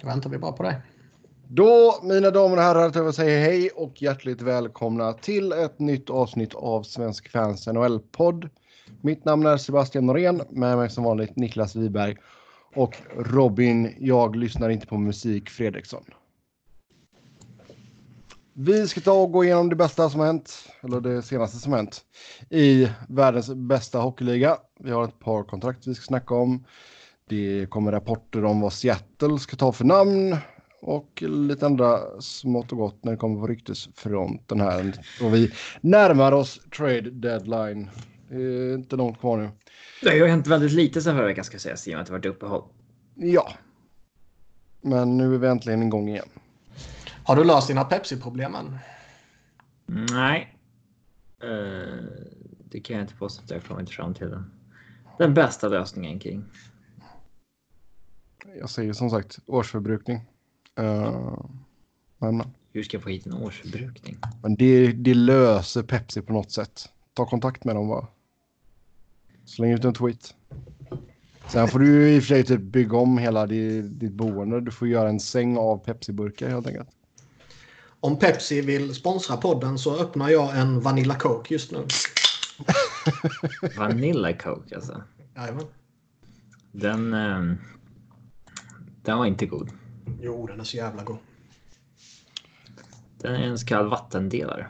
Då väntar vi bara på dig. Då, mina damer och herrar, tar jag säga hej och hjärtligt välkomna till ett nytt avsnitt av Svensk Fans NHL-podd. Mitt namn är Sebastian Norén, med mig som vanligt Niklas Wiberg och Robin, jag lyssnar inte på musik, Fredriksson. Vi ska ta och gå igenom det bästa som hänt, eller det senaste som hänt, i världens bästa hockeyliga. Vi har ett par kontrakt vi ska snacka om. Det kommer rapporter om vad Seattle ska ta för namn och lite andra smått och gott när det kommer på ryktesfronten här. Och vi närmar oss trade deadline. Det är inte långt kvar nu. Det har hänt väldigt lite sen förra veckan ska sägas i och med att det varit uppehåll. Ja. Men nu är vi äntligen igång igen. Har du löst dina Pepsi-problem än? Nej. Uh, det kan jag inte påstå att jag kommer inte fram till den, den bästa lösningen kring. Jag säger som sagt årsförbrukning. Uh, men, Hur ska jag få hit en årsförbrukning? men det, det löser Pepsi på något sätt. Ta kontakt med dem bara. Släng ut en tweet. Sen får du i och för sig typ bygga om hela ditt, ditt boende. Du får göra en säng av Pepsi-burkar helt enkelt. Om Pepsi vill sponsra podden så öppnar jag en Vanilla Coke just nu. Vanilla Coke alltså. Jajamän. Den, uh, den var inte god. Jo, den är så jävla god. Den är en så kallad vattendelare.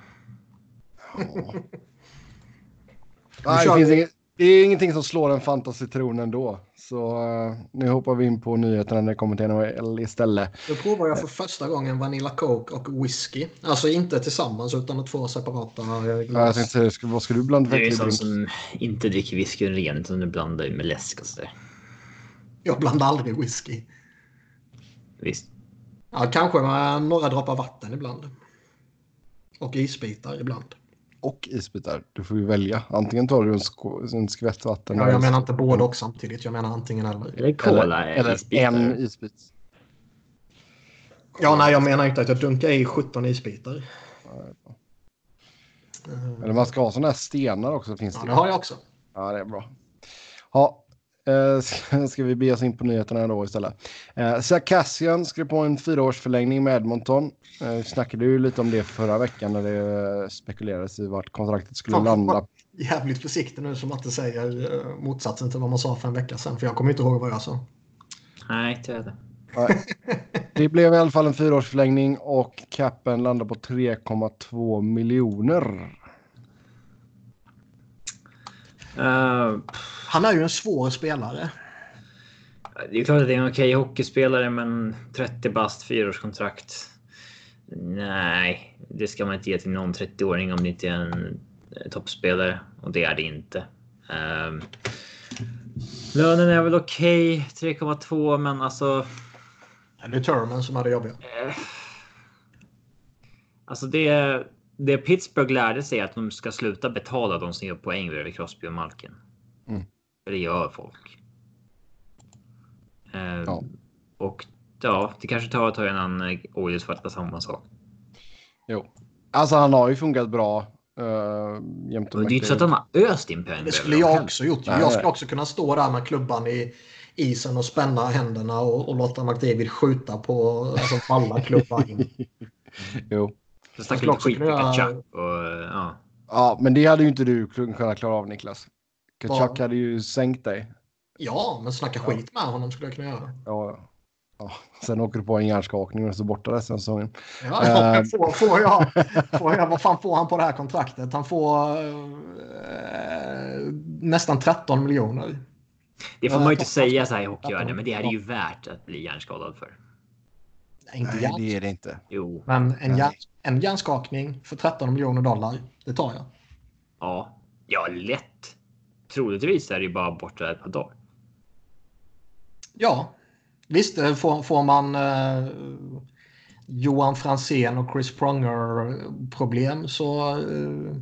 Nej, kör det, finns inget, det är ingenting som slår en Fanta citron ändå. Så uh, nu hoppar vi in på nyheterna när det kommer till NHL istället. Då provar jag för första gången Vanilla Coke och whisky. Alltså inte tillsammans utan två separata eh, Ja, Jag glas. tänkte vad ska du blanda Du är sån som inte dricker whisky ren utan du blandar med läsk och sådär. Jag blandar aldrig whisky. Visst. Ja, kanske med några droppar vatten ibland. Och isbitar ibland. Och isbitar. Du får ju välja. Antingen tar du en, sko- en skvätt vatten. Ja, jag menar inte både och samtidigt. Jag menar antingen eller. Eller cola. Eller, eller isbitar. en isbit. Ja, nej, jag menar inte att jag dunkar i 17 isbitar. Eller man ska ha sådana här stenar också. Finns Ja, det. det har jag också. Ja, det är bra. Ja, eh, ska- vi be oss in på nyheterna då istället. Eh, Zach Cassian skrev på en fyraårsförlängning med Edmonton. Eh, vi snackade ju lite om det förra veckan när det eh, spekulerades i vart kontraktet skulle Fan, landa. Jävligt försiktig nu som att det säger eh, motsatsen till vad man sa för en vecka sedan. För jag kommer inte ihåg vad jag sa. Nej, inte jag heller. Nej. Det blev i alla fall en fyraårsförlängning och capen landar på 3,2 miljoner. Uh, Han är ju en svår spelare. det är klart att det är en okej hockeyspelare, men 30 bast, fyraårskontrakt. Nej, det ska man inte ge till någon 30-åring om det inte är en eh, toppspelare och det är det inte. Ehm, lönen är väl okej, 3,2, men alltså. Det är Turman som det jobbiga. Eh, alltså det, det Pittsburgh lärde sig är att de ska sluta betala de som gör poäng bredvid Crosby och Malkin. Mm. För det gör folk. Eh, Ja. Och ja, det kanske tar ett tag innan Oilers fattar samma sak. Jo. Alltså han har ju funkat bra. Uh, Och det är ju inte så att han har öst in pengar. Det skulle över jag också gjort. Nej, Jag skulle också kunna stå där med klubban i isen och spänna händerna och, och låta McDavid skjuta på, alltså falla klubban in. Jo. Så snackar lite skit med kunna- Kachak och ja. Ja, men det hade ju inte du kunnat klara av Niklas. Kachak hade ju sänkt dig. Ja, men snacka skit med honom skulle jag kunna göra. Ja, ja. Sen åker du på en hjärnskakning och så borta resten av säsongen. Ja, ja, Eh. får, får, jag, får jag, vad fan får han på det här kontraktet? Han får eh, nästan 13 miljoner. Det får Ja, man ju inte jag- säga så här i hockeyvärlden, men det är ju värt att bli hjärnskadad för. Nej, inte Nej, det är det inte. Jo, men en, Nej. En hjärnskakning för 13 miljoner dollar, det tar jag. ja, ja lätt. Troligtvis är det ju bara borta ett par dagar. Ja, visst eh, får, får man eh, Johan Franzén och Chris Pronger problem så eh,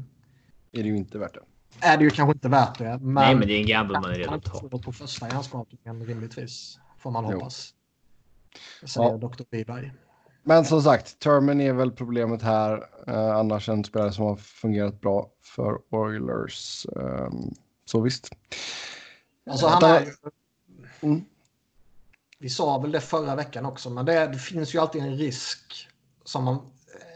Är det ju inte värt det. är det ju kanske inte värt det. Men, Nej, men det är en gamble man är han redo kan att inte ta. få på första hjärnskakningen rimligtvis. Får man Jo. hoppas. Säger Ja. Dr. Wiberg. Men som sagt, Termen är väl problemet här. Eh, annars en spelare som har fungerat bra för Oilers. Ehm, så visst. Alltså han är. Mm. vi sa väl det förra veckan också, men det, det finns ju alltid en risk som man,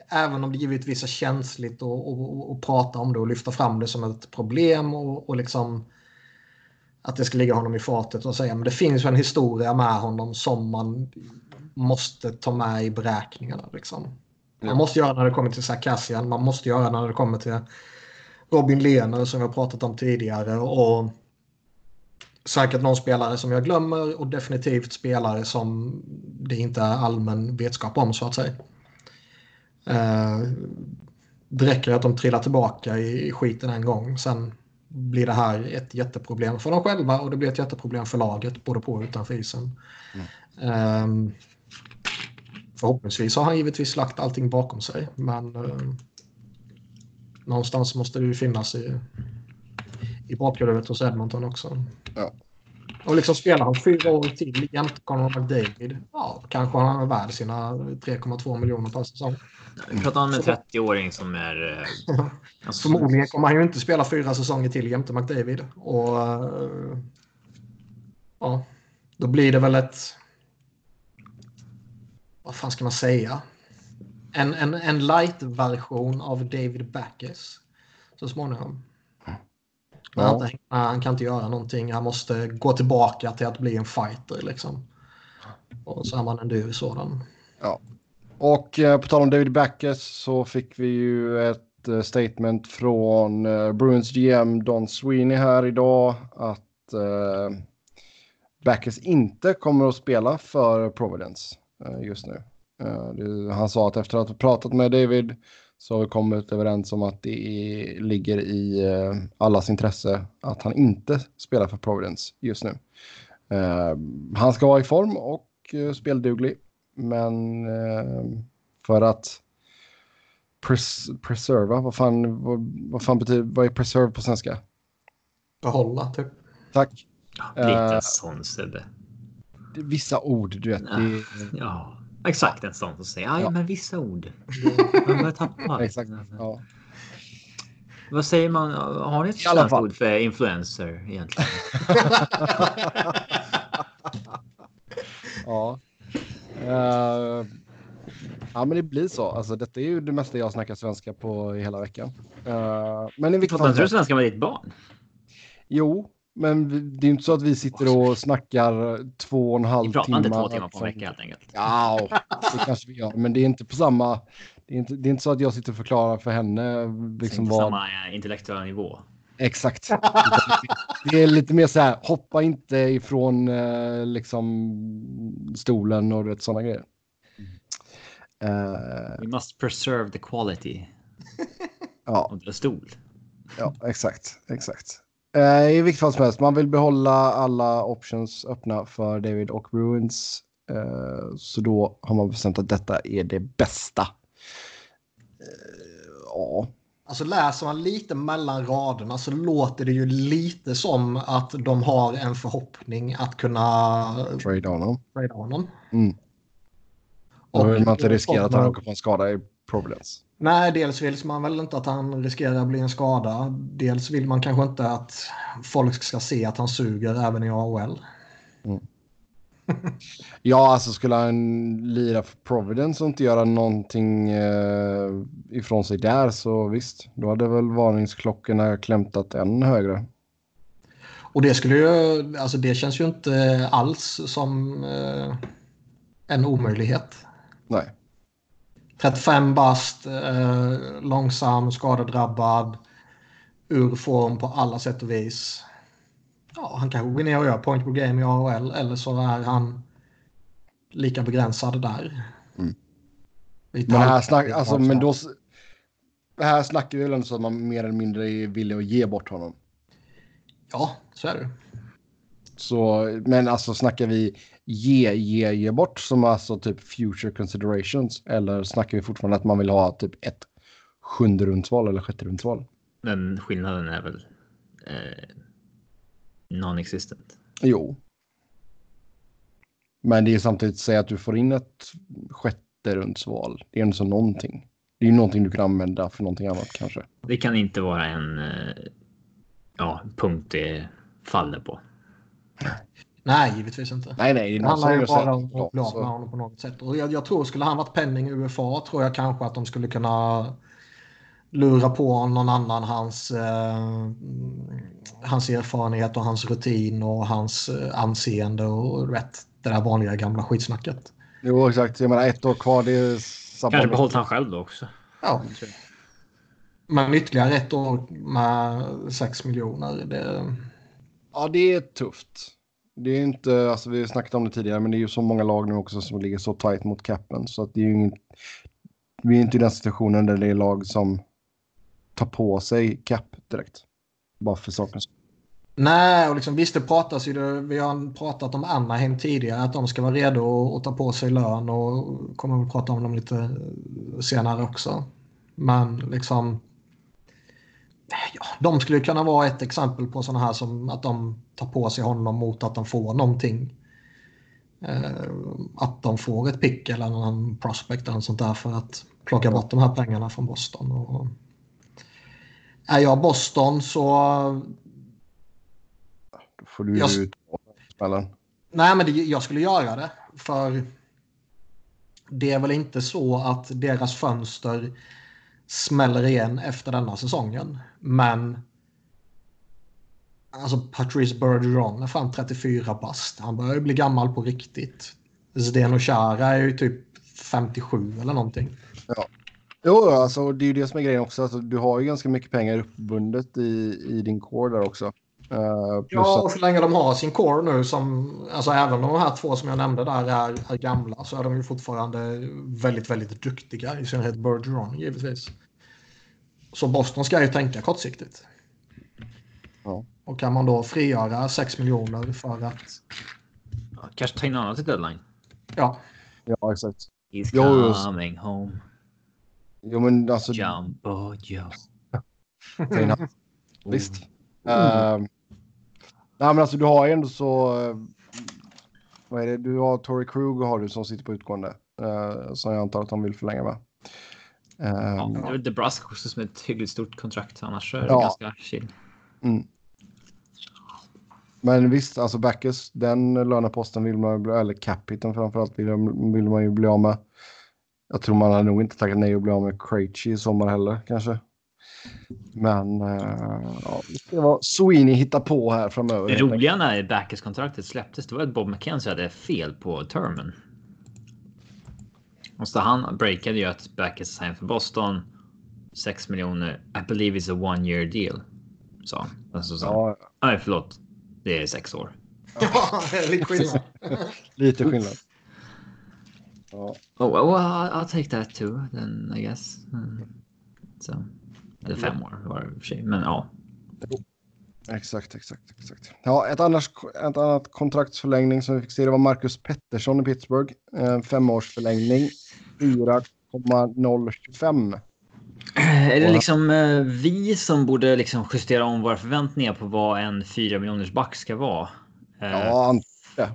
även om det givetvis är känsligt att prata om det och lyfta fram det som ett problem och, och liksom att det ska ligga honom i fatet och säga men det finns ju en historia med honom som man måste ta med i beräkningarna. Liksom. Man måste göra när det kommer till Sarkassian, man måste göra när det kommer till Robin Lehner som vi har pratat om tidigare och säkert någon spelare som jag glömmer och definitivt spelare som det inte är allmän vetskap om så att säga. Eh, det räcker att de trillar tillbaka i skiten en gång. Sen blir det här ett jätteproblem för dem själva och det blir ett jätteproblem för laget både på och utanför isen. Mm. Eh, förhoppningsvis har han givetvis lagt allting bakom sig men eh, någonstans måste det ju finnas i, i bakhuvudet hos Edmonton också. Ja. Och liksom spelar han fyra år till jämte Conor McDavid, ja, kanske han är värd sina 3,2 miljoner per säsong. Vi pratar om en 30-åring som är... Eh, alltså, Förmodligen kommer han ju inte spela fyra säsonger till jämte McDavid. Och uh, ja, då blir det väl ett... Vad fan ska man säga? En, en, en light-version av David Backes så småningom. Ja. Han, han, kan inte göra någonting. Han måste gå tillbaka till att bli en fighter. Liksom. Och så är man en dyr sådan. Ja. Och eh, på tal om David Backes så fick vi ju ett eh, statement från eh, Bruins GM Don Sweeney här idag att eh, Backes inte kommer att spela för Providence just nu. Eh, han sa att efter att ha pratat med David så har vi kommit överens om att det är, ligger i eh, allas intresse att han inte spelar för Providence just nu. Eh, han ska vara i form och eh, spelduglig, men eh, för att pres preserva, vad fan, vad, vad fan betyder, vad är preserve på svenska? Behålla, typ. Tack. Lite sån Sebbe. Vissa ord, du vet. Det, ja. Exakt en sån som säger ja, men vissa ord. Man börjar tappa. Exakt. Ja. Vad säger man? Har ni ett ord för influencer egentligen? ja. Uh, ja, men det blir så. Alltså, detta är ju det mesta jag snackar svenska på i hela veckan. Uh, men i vilket fall. Pratar du svenska med ditt barn? Jo, men det är inte så att vi sitter och snackar två och en halv timme. Vi pratar inte två timmar på en vecka helt enkelt. Ja, det kanske vi gör. Men det är inte på samma... Det är inte, det är inte så att jag sitter och förklarar för henne. Liksom inte vad... samma intellektuella nivå. Exakt. det är lite mer så här, hoppa inte ifrån eh, liksom stolen och vet, sådana grejer. Uh, We must preserve the quality. ja. The stol. Ja, exakt, exakt. Eh, I vilket fall som helst, man vill behålla alla options öppna för David och Bruins. Eh, så då har man bestämt att detta är det bästa. Eh, ja. Alltså läser man lite mellan raderna så låter det ju lite som att de har en förhoppning att kunna trade honom. Trade honom. Mm. Och vill man inte riskera att han åker på en skada i Providence. Nej, dels vill man väl inte att han riskerar att bli en skada. Dels vill man kanske inte att folk ska se att han suger även i AHL. Mm. ja, alltså skulle han lira för Providence och inte göra någonting eh, ifrån sig där så visst, då hade väl varningsklockorna klämtat än högre. Och det skulle ju, alltså det känns ju inte alls som eh, en omöjlighet. Nej. 35 bast, eh, långsam, skadedrabbad, ur form på alla sätt och vis. Ja, han kanske går ner och gör point per game i AHL eller så är han lika begränsad där. Mm. Men, här snack, alltså, men då, här snackar vi väl ändå så att man mer eller mindre är villig att ge bort honom. Ja, så är det. Så, men alltså snackar vi ge, ge, ge bort som alltså typ future considerations? Eller snackar vi fortfarande att man vill ha typ ett sjunde rundsval eller sjätte rundsval? Men skillnaden är väl eh, non-existent. Jo. Men det är samtidigt att säga att du får in ett sjätte rundsval. Det är ändå så någonting. Det är ju någonting du kan använda för någonting annat kanske. Det kan inte vara en eh, ja, punkt det faller på. Nej, givetvis inte. Nej, nej. Det handlar ju bara om att bli av med honom på något sätt. Och jag, jag tror, skulle han varit penning i UFA tror jag kanske att de skulle kunna lura på någon annan hans, eh, hans erfarenhet och hans rutin och hans eh, anseende och vet, det där vanliga gamla skitsnacket. Jo, exakt. Jag menar ett år kvar. Det är samma. Kanske behållit han själv då också. Ja. Men ytterligare ett år med 6 miljoner. Det, Ja, det är tufft. Det är inte, alltså vi har snackat om det tidigare, men det är ju så många lag nu också som ligger så tajt mot capen. Så att det är ju ingen, vi är inte i den situationen där det är lag som tar på sig cap direkt. Bara för sakens skull. Nej, och liksom, visst det pratas ju, det, vi har pratat om Anaheim tidigare, att de ska vara redo att ta på sig lön och kommer att prata om dem lite senare också. Men liksom, ja, de skulle kunna vara ett exempel på sådana här som att de tar på sig honom mot att de får någonting. Eh, att de får ett pick eller någon prospect eller sånt där för att plocka bort de här pengarna från Boston. Och, är jag Boston så Då får du Jag- ju ta smällen. Nej, men det, jag skulle göra det. För det är väl inte så att deras fönster smäller igen efter denna säsongen. Men alltså Patrice Bergeron är fan 34 bast. Han börjar ju bli gammal på riktigt. Zdeno Chara är ju typ 57 eller någonting. Jo, alltså det är ju det som är grejen också. Alltså, du har ju ganska mycket pengar uppbundet i, i din core där också. Uh, Ja, och så länge de har sin core nu som, alltså även de här två som jag nämnde där är, är gamla så är de ju fortfarande väldigt, väldigt duktiga. I synnerhet Bergeron givetvis. Så Boston ska ju tänka kortsiktigt. Ja. Och kan man då frigöra 6 miljoner för att, Ja, Kanske ta in annat i deadline. ja, ja, exakt. He's Jo, just- coming home. Jo, men alltså. Jumbo Joe. Visst. Eh, nej, men alltså du har ju ändå så. eh, vad är det? Du har Tory Krug har du som sitter på utgående. Uh, som jag antar att de vill förlänga med. Ja, det är väl DeBrusk också som är ett hyggligt stort kontrakt. Annars så är det Ja. ganska chill. Mm. Men visst, alltså Backes, den löneposten vill man ju bli, eller capiten framförallt vill, vill man ju bli av med. Jag tror man hade nog inte tackat nej att bli av med Krejci i sommar heller kanske. Men uh, ja, det var Sweeney hittar på här framöver. Det roliga när Backes-kontraktet släpptes, det var att Bob McKenzie hade fel på termen. Och så han breakade ju att Backes signed för Boston. 6 miljoner. I believe it's a one year deal. Sa han. Alltså, så, Ja, Nej, förlåt. Det är sex år. ja lite skillnad. lite skillnad. Ja, Oh, well, I'll, I'll take that too, then I guess. Mm. Så. Eller fem år var det i och för sig. Men ja. Exakt, exakt, exakt. Ja, ett, annars, ett annat kontraktsförlängning som vi fick se det var Marcus Pettersson i Pittsburgh. En femårsförlängning. 4,025. Är det liksom eh, vi som borde liksom justera om våra förväntningar på vad en 4 miljoners back ska vara? Eh, Ja, antar det.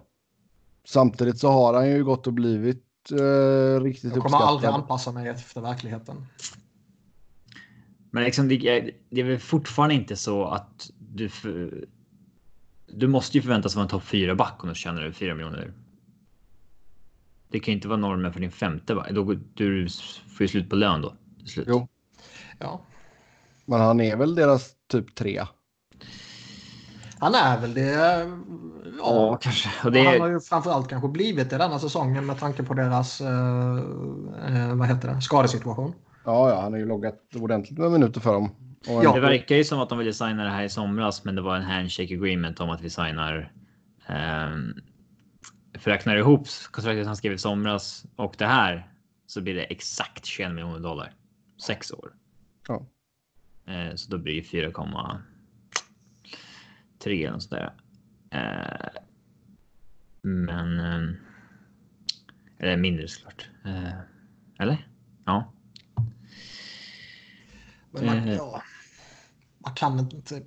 Samtidigt så har han ju gått och blivit eh, riktigt Jag kommer aldrig uppskattad. anpassa mig efter verkligheten. Men liksom det, är- det är väl fortfarande inte så att du... För, du måste ju förväntas vara en topp 4 back om du tjänar över 4 miljoner. Det kan inte vara normen för din femte back. Då går- du får ju slut på lön då. Slut. Jo. Ja. Men han är väl deras typ tre. Han är väl det. Ja, Ja, kanske. Det Han har ju framförallt kanske blivit det denna säsongen med tanke på deras eh, eh, vad heter det? skadesituation. Ja, ja, han har ju loggat ordentligt med minuter för dem. Och Ja. det verkar ju som att de ville signa det här i somras, men det var en handshake agreement om att vi signar. Um, för räknar ihop kontraktet han skrev i somras och det här så blir det exakt 21 miljoner dollar. Sex år. Ja. Eh, så då blir det 4,3 eller något sådär. Eh, men. Eh, eller mindre såklart. Eh, eller? Ja. Men man, ja, man kan inte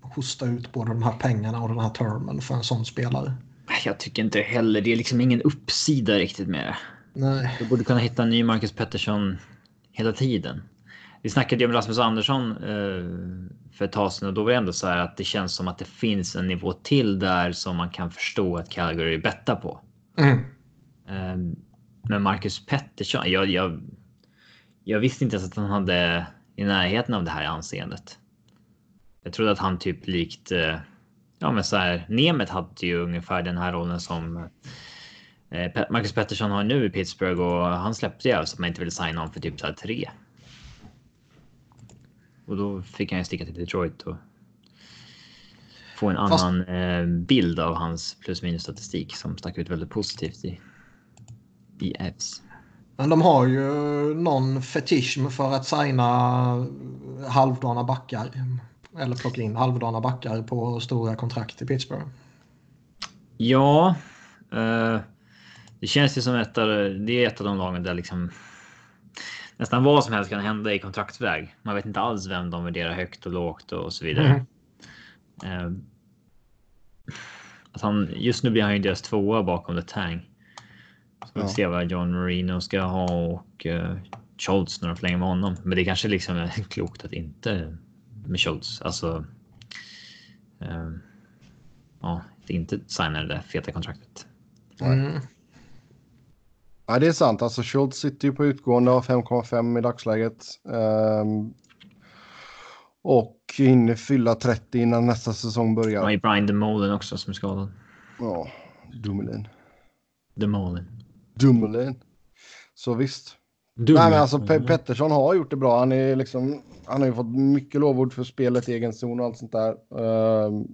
hosta ut både de här pengarna och den här termen för en sån spelare. Jag tycker inte heller. Det är liksom ingen uppsida riktigt med det. Nej. Du borde kunna hitta en ny Marcus Pettersson hela tiden. Vi snackade ju om Rasmus Andersson eh, för ett tag sedan och då var det ändå så här att det känns som att det finns en nivå till där som man kan förstå att Calgary är bättre på. Mm. Eh, men Marcus Pettersson, jag, jag, jag visste inte ens att han hade i närheten av det här anseendet. Jag trodde att han typ likt eh, ja, men så här. Nemet hade ju ungefär den här rollen som eh, Marcus Pettersson har nu i Pittsburgh och han släppte ju så att man inte ville signa honom för typ så här tre. Och då fick han ju sticka till Detroit och få en Fast- annan eh, bild av hans plus minus statistik som stack ut väldigt positivt i i Evs. Men de har ju någon fetisch för att signa halvdana backar. Eller plocka in halvdana backar på stora kontrakt i Pittsburgh. Ja, eh, det känns ju som ett av, det är ett av de lagen där liksom nästan vad som helst kan hända i kontraktväg. Man vet inte alls vem de värderar högt och lågt och så vidare. Mm. Eh, att han, just nu blir han ju deras tvåa bakom The Tang. Vi får Ja. se vad John Marino ska ha och uh, Schultz när de förlänger med honom. Men det kanske liksom är klokt att inte med Schultz. Alltså. eh, ja, att inte signa det där feta kontraktet. Mm. Ja, det är sant. Alltså Schultz sitter ju på utgående av 5,5 i dagsläget. Ehm, och hinner fylla 30 innan nästa säsong Ja, börjar. i Brian Demolen också som är skadad. Ja, Dumoulin. Demolen. Dumoulin. Så visst. Nej, men alltså Pe- Pettersson har gjort det bra. Han, är liksom, han har ju fått mycket lovord för spelet i egen zon och allt sånt där. Ehm,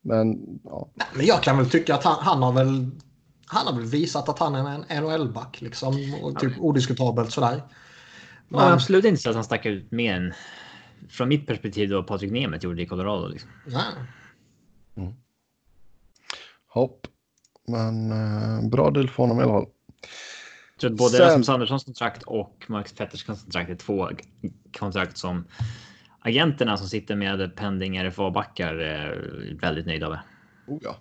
men ja, Nej, Men jag kan väl tycka att han, han har väl han har väl visat att han är en NHL-back liksom. Och typ odiskutabelt sådär. Ja, Men, absolut inte så att han stack ut mer än från mitt perspektiv då Patrik Nemeth gjorde i Colorado. Liksom. nej. hopp. Men eh, bra deal för honom i alla fall. Jag tror att både Sen- Rasmus Anderssons kontrakt och Max Petterssons kontrakt är två kontrakt som agenterna som sitter med pending RFA-backar är väldigt nöjda med. Oh ja.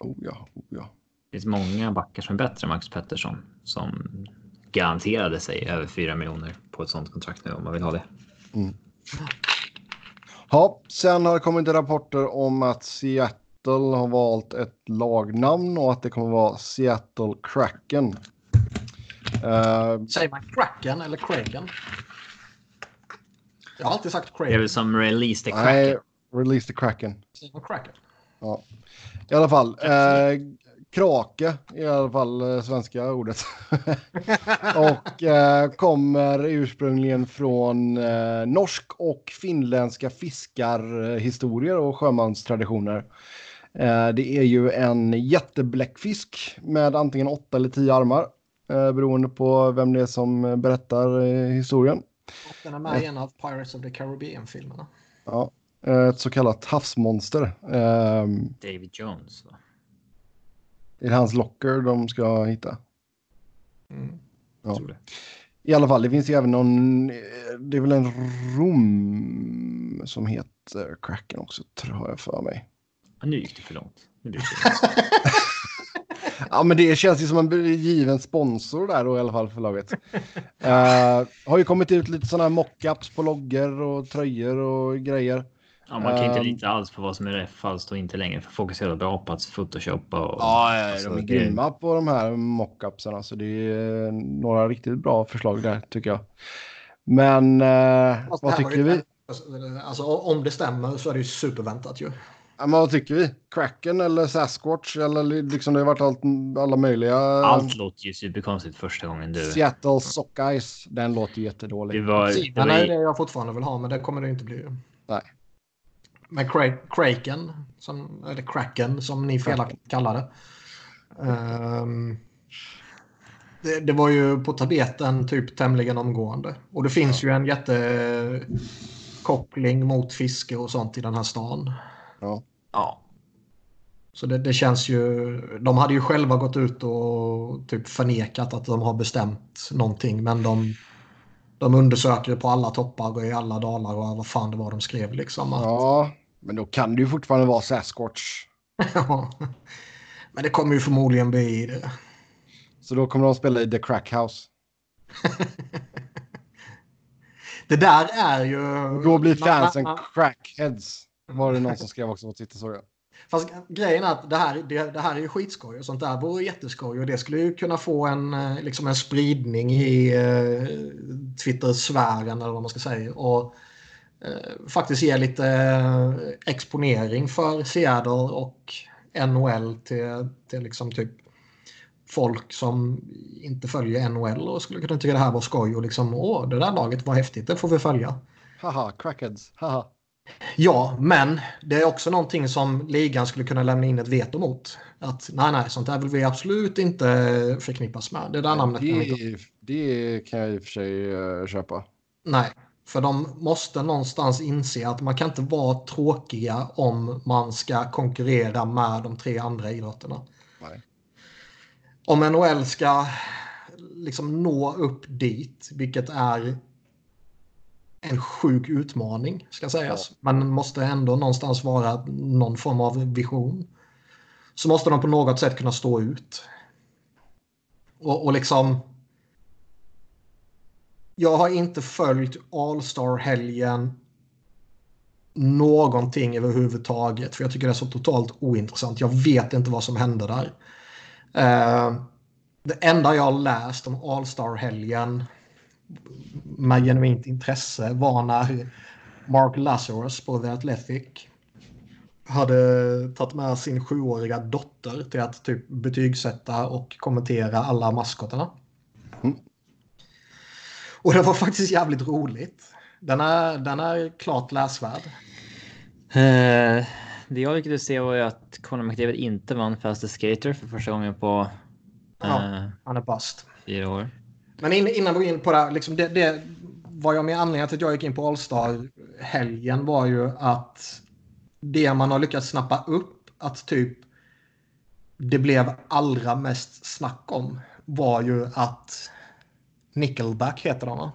Oh ja, oh ja. Det finns många backar som är bättre än Max Pettersson som garanterade sig över 4 miljoner på ett sånt kontrakt nu om man vill ha det. Ja, sen har det kommit rapporter om att Seattle har valt ett lagnamn och att det kommer vara Seattle Kraken. Eh, Säger man Kraken eller Kraken? Jag har alltid sagt Det är Kraken. väl som release the nej, Kraken. release the Kraken. Kraken? Ja. I alla fall, eh, krake i alla fall eh, svenska ordet. och eh, kommer ursprungligen från eh, norsk och finländska fiskarhistorier och sjömanstraditioner. Eh, det är ju en jättebläckfisk med antingen åtta eller tio armar. Eh, beroende på vem det är som berättar eh, historien. Och den är med i en av Pirates of the Caribbean-filmerna. Ja, ett så kallat havsmonster. Eh, David Jones. Va? det är hans locker de ska hitta. Mm. Ja. Tror det. I alla fall, det finns ju även någon, det är väl en rom som heter Kraken också, tror jag för mig. Ja, nu gick det för långt. Det för långt. Ja, men det känns ju som en given sponsor där då i alla fall för laget. Eh, har ju kommit ut lite sådana här mockups på loggor och tröjor och grejer. Ja, man kan inte Ehm. lita alls på vad som är rätt falskt och inte längre. För folk är så jävla bra på att photoshoppa. Och, Ja, alltså, de är det- grymma på de här mockupsarna. Så det är några riktigt bra förslag där tycker jag. Men eh, det vad tycker vi? Alltså om det stämmer så är det ju superväntat ju. Ja, men vad tycker vi? Kraken eller Sasquatch? Eller liksom det har varit allt, alla möjliga. Allt låter ju superkonstigt första gången du... Seattle Sockeyes. Den låter ju jättedålig. Det var... Det var är det jag fortfarande vill ha men det kommer det inte bli. Nej. Men Kra- Kraken, som, eller Kraken som ni felaktigt kallar det. Ehm, det. Det var ju på tapeten typ tämligen omgående. Och det finns ju en jättekoppling mot fiske och sånt i den här stan. Ja. ja. Så det, det känns ju... De hade ju själva gått ut och typ förnekat att de har bestämt någonting. Men de, de undersöker på alla toppar och i alla dalar och vad fan det var de skrev liksom. Att, ja, men då kan det ju fortfarande vara Sasquatch. Ja. Men det kommer ju förmodligen bli det. Så då kommer de spela i The Crack House. Det där är ju... Då blir fansen crackheads. Var det någon som skrev också på Twitter såg jag. Fast grejen är att det här, det, det här är ju skitskoj och sånt där vore jätteskoj och det skulle ju kunna få en, eh, liksom en spridning i eh, Twitter-sfären eller vad man ska säga. Och eh, faktiskt ge lite eh, exponering för Seattle och NHL till, till liksom typ folk som inte följer NHL och skulle kunna tycka det här var skoj och liksom åh, det där laget var häftigt, det får vi följa. Haha, crackheads. Haha. Ja, men det är också någonting som ligan skulle kunna lämna in ett veto mot. Att nej, nej, sånt där vill vi absolut inte förknippas med. Det där namnet kan vi inte... Det, det kan jag i och för sig eh, köpa. Nej, för de måste någonstans inse att man kan inte vara tråkiga om man ska konkurrera med de tre andra idrotterna. Nej. Om NHL ska liksom nå upp dit, vilket är en sjuk utmaning ska sägas. Man måste ändå någonstans vara någon form av vision. Så måste de på något sätt kunna stå ut. Och, och liksom... Jag har inte följt All-Star-helgen någonting överhuvudtaget. För jag tycker det är så totalt ointressant. Jag vet inte vad som hände där. Eh, det enda jag har läst om All-Star-helgen med genuint intresse var när Mark Lazarus på The Athletic hade tagit med sin sjuåriga dotter till att typ betygsätta och kommentera alla maskotarna. Mm. Och det var faktiskt jävligt roligt. Den är, den är klart läsvärd. Eh, det jag lyckades se var ju att Conor McDavid inte vann Fastest Skater för första gången på Ja. eh, Han är bast. fyra år. Men in, innan du går in på det, liksom det, det vad jag med anledningen till att jag gick in på All-Star-helgen var ju att det man har lyckats snappa upp att typ det blev allra mest snack om var ju att Nickelback heter de va?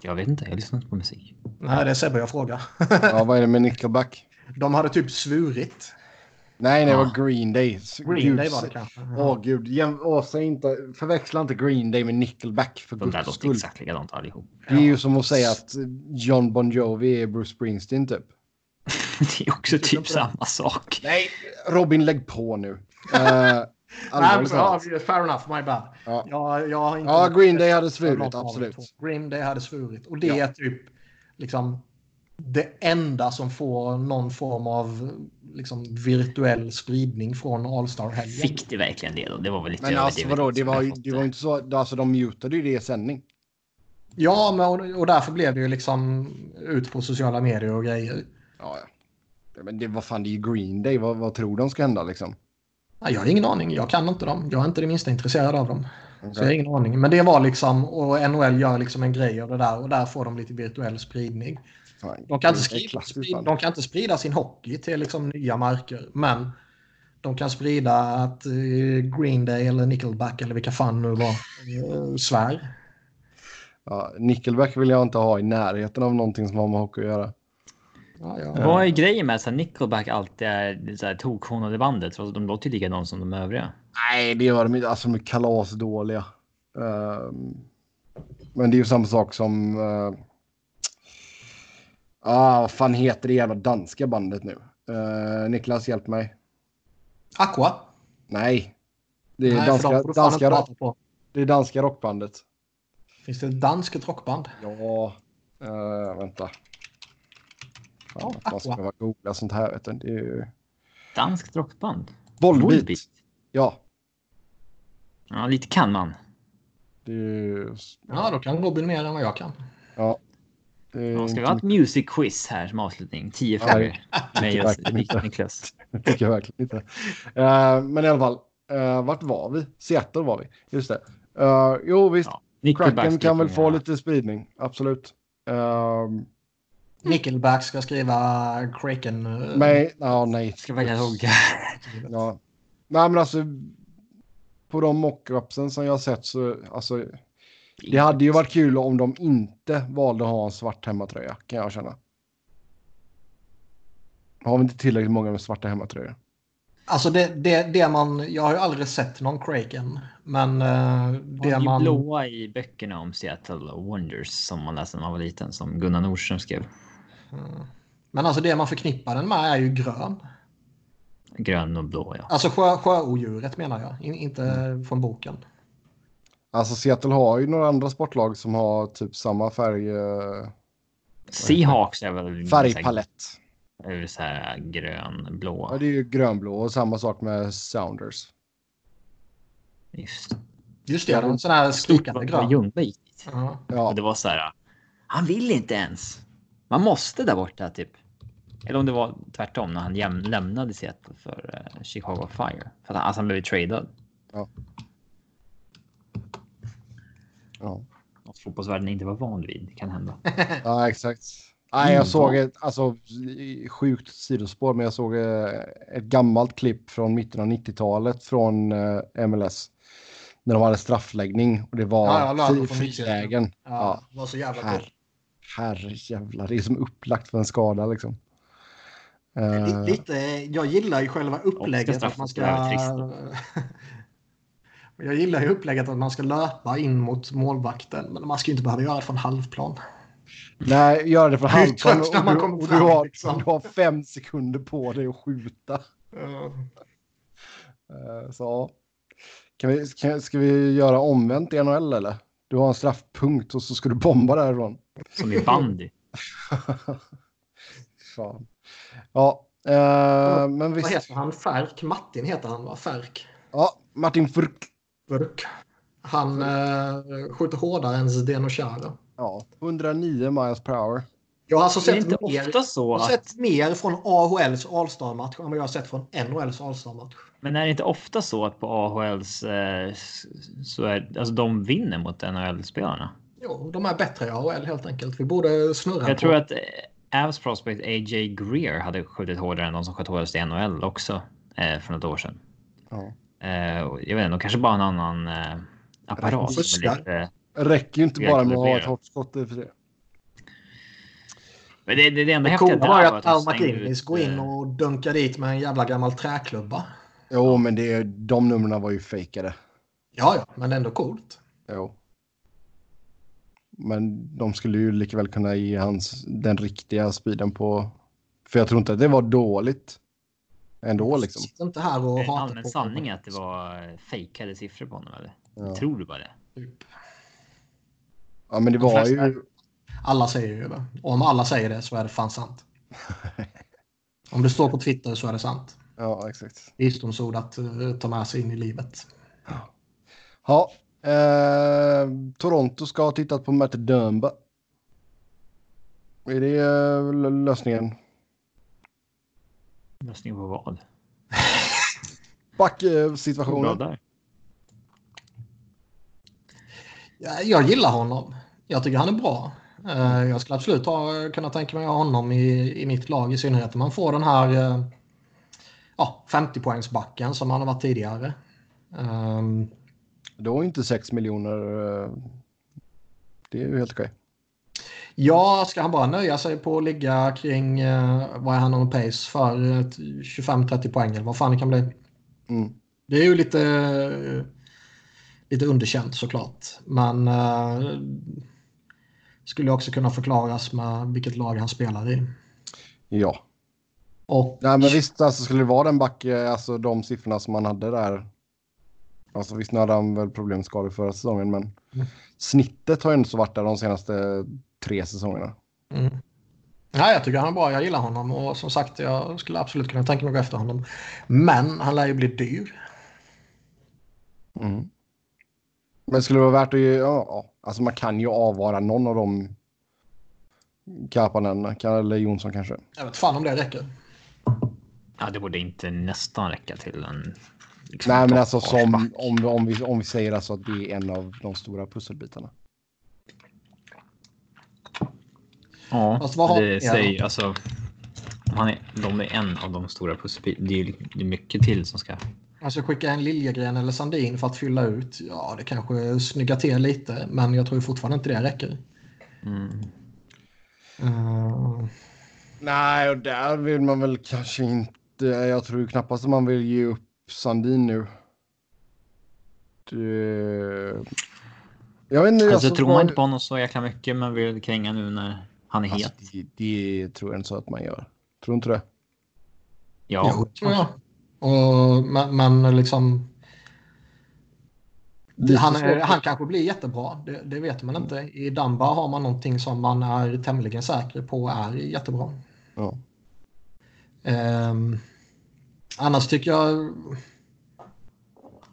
Jag vet inte, jag lyssnar inte på musik. Nej, det är Sebbe jag frågar. Ja, vad är det med Nickelback? De hade typ svurit. Nej, det var Green Day. Green Gud, Day var det kanske. Åh gud, jäm, säg inte, förväxla inte Green Day med Nickelback för De där låter exakt likadant allihop. Det är ju som att säga att John Bon Jovi är Bruce Springsteen typ. Det är också typ samma sak. Nej, Robin lägg på nu. Uh, Nej, talat. fair enough, my bad. Ja. Jag, jag har inte Ja, Green Day hade svurit, absolut. Green Day hade svurit. Och det Ja. är typ liksom det enda som får någon form av liksom, virtuell spridning från All-Star-helgen. Fick det verkligen det då? Det var väl lite Men alltså vadå, det var, ju- det var ju inte så, alltså de mutade ju det i sändning. Ja, men, och, och därför blev det ju liksom ut på sociala medier och grejer. Ja, ja. Men det var fan, det är ju Green Day, vad, vad tror de ska hända liksom? Ja, jag har ingen aning, jag kan inte dem. Jag är inte det minsta intresserad av dem. Så jag har ingen aning. Men det var liksom, och NHL gör liksom en grej av det där och där får de lite virtuell spridning. Fan, De kan, inte sprida, de kan inte sprida sin hockey till liksom nya marker, men de kan sprida att eh, Green Day eller Nickelback eller vilka fan nu var eh, svär. Ja, Nickelback vill jag inte ha i närheten av någonting som har med hockey att göra. Ja, ja. Vad är grejen med att Nickelback alltid är så här tokhonade bandet? Trots att de låter ju likadant som de övriga. Nej, det gör de inte. Alltså de är kalasdåliga. Ehm, men det är ju samma sak som... Uh, ah, vad fan heter det jävla danska bandet nu? Uh, Niklas, hjälp mig. Aqua? Nej. Det är, Nej, danska, danska, rock, det är danska rockbandet. Finns det ett danskt rockband? Ja, uh, vänta. Fan, Ja, man ska googla sånt här. Vet du. Det är ju... Danskt rockband. Volbeat. Ja, Ja, lite kan man. det är ju... Ja, då kan Robin mer än vad jag kan. Ja. Ja, ska vi ha ett music quiz här som avslutning? Tio Nej, frågor. Med just. Niklas. Det tycker jag verkligen inte. Eh, men i alla fall, uh, vart var vi? Seattle var vi. Just det. Eh, jo, visst. Ja, Kraken kan väl få lite spridning. Absolut. Uh, Nickelback ska skriva Kraken. eh, men, ja, nej. Ska verkligen hugga. Ja. Nej, men alltså. På de mockupsen som jag har sett så, alltså. Det hade ju varit kul om de inte valde att ha en svart hemmatröja, kan jag känna. Har vi inte tillräckligt många med svarta hemmatröjor? Alltså det, det, det man, jag har ju aldrig sett någon Kraken. Men uh, det Det man... blåa i böckerna om Seattle Wonders som man läste när man var liten, som Gunnar Nordström skrev. Men alltså det man förknippar den med är ju grön. Grön och blå, ja. Alltså sjö, sjöodjuret menar jag, In, inte Mm. från boken. Alltså Seattle har ju några andra sportlag som har typ samma färg, eh, Seahawks är väl färgpalett. Så här, så här grön, blå. Ja, det är ju grönblå och samma sak med Sounders. Just. Just det, en sån här skrikande grön. Ljungvik. Ja. Ja, Och det var så här. Han vill inte ens. Man måste där borta typ. Eller om det var tvärtom när han jäm, lämnade Seattle för eh, Chicago Fire. För att han, alltså han blev tradad. ja. Något fotbollsvärlden inte var van vid. Det kan hända. ja exakt. Nej, Mm, jag såg ett alltså, sjukt sidospår, men jag såg eh, ett gammalt klipp från mitten av 90-talet från eh, MLS. När de hade straffläggning och det var Ja, frilägen. Ja, Ja. det var så jävla Herre, coolt. herre jävlar, det är som upplagt för en skada liksom. Li- Lite, jag gillar ju själva upplägget att man ska... jag gillar ju upplägget att man ska löpa in mot målvakten. Men man ska ju inte behöva göra det från halvplan. nej, gör det ju halvplan när och, man du, och du, fram, har, liksom. du har fem sekunder på dig att skjuta. Eh, Så kan vi, kan, ska vi göra omvänt i NHL eller? Du har en straffpunkt och så ska du bomba därifrån. Som i bandy. Fan. Ja, eh, men Vad visst. heter han? Färk? Martin heter han va? Färk. Ja, Martin Furk. Burk. Han eh, skjuter hårdare än Zdeno Chara. Ja, 109 miles per hour. Jag har alltså Det är sett inte mer, ofta så jag har att... sett mer från AHLs All-Star-match än vad jag har sett från NHLs All-Star-match. Men är det inte ofta så att på AHLs eh, så är alltså de vinner mot NHL-spelarna? Jo, de är bättre i AHL helt enkelt. Vi borde snurra Jag på. tror att eh, Avs prospect AJ Greer hade skjutit hårdare än de som sköt hårdast i NHL också eh, för något år sedan. Ja. Eh, jag vet inte, kanske bara en annan eh, apparat. lite, Räcker ju inte bara med att ha ett Välkalibrerat. hårt skott i för det. men det, det, det enda Det häftiga coola var där att Al McInnes går in eh, och dunkar dit med en jävla gammal träklubba. Jo, men det, de numren var ju fejkade. Ja, ja, men ändå coolt. Jo. Men de skulle ju lika väl kunna ge hans den riktiga speeden på... För jag tror inte att det var dåligt. Ändå liksom. Sitt inte här och hata allmän på sanning är att det var fejkade siffror på honom eller? Ja. Tror du bara det? Typ. Ja, men det De var flesta- ju... Alla säger ju det. Och om alla säger det så är det fan sant. Om det står på Twitter så är det sant. Ja, exakt. Visdomsord att uh, ta med sig in i livet. Ja, eh, Toronto ska ha tittat på Matt Dumba. Är det l- lösningen? Lösningen på vad? Backsituationen. där. Jag, jag gillar honom. Jag tycker han är bra. Eh, jag skulle absolut ha, kunna tänka mig att ha honom i, i mitt lag. I synnerhet om man får den här eh, ja, 50-poängsbacken som han har varit tidigare. Um, Då är inte 6 miljoner. eh, Det är ju helt okej. Ja, ska han bara nöja sig på att ligga kring, eh, vad är han on pace för? Eh, 25-30 poäng eller vad fan det kan bli. Mm. Det är ju lite, eh, lite underkänt såklart. Men eh, skulle också kunna förklaras med vilket lag han spelar i. Ja. Och Nej, men visst, alltså, skulle det vara den back, eh, alltså de siffrorna som man hade där. Alltså visst, nu hade han väl problem skador förra säsongen, men Mm. Snittet har ju inte så varit där de senaste tre säsongerna. Mm. Ja, jag tycker han är bra. Jag gillar honom och som sagt, jag skulle absolut kunna tänka mig att gå efter honom. Men han lär ju bli dyr. Mm. Men skulle det vara värt att ge, ja, ja, alltså man kan ju avvara någon av dem. Kapanen, eller Jonsson kanske. Jag vet fan om det räcker. Ja, det borde inte nästan räcka till en... liksom, Nej, men alltså som, om, om, vi, om vi säger alltså att det är en av de stora pusselbitarna. Ja, Fast vad har- det ja. säger alltså... om Han är, de är en av de stora pusselbitarna. Det är, det är mycket till som ska... Alltså skicka en Liljegren eller Sandin för att fylla ut. Ja, det kanske snyggar till lite, men jag tror fortfarande inte det räcker. Mm. Uh, Nej, och där vill man väl kanske inte inte, jag tror knappast att man vill ge upp Sandin nu. Det... Jag vet inte. Alltså, tror man inte på honom så jäkla mycket men vill kränga nu när han är alltså, het. det, det tror jag inte så att man gör. Tror du inte det? Ja, Jo, tror jag. Och, men, men liksom... Han, han kanske blir jättebra, det, det vet man inte. I Damba har man någonting som man är tämligen säker på är jättebra. Ja. Ehm, annars tycker jag...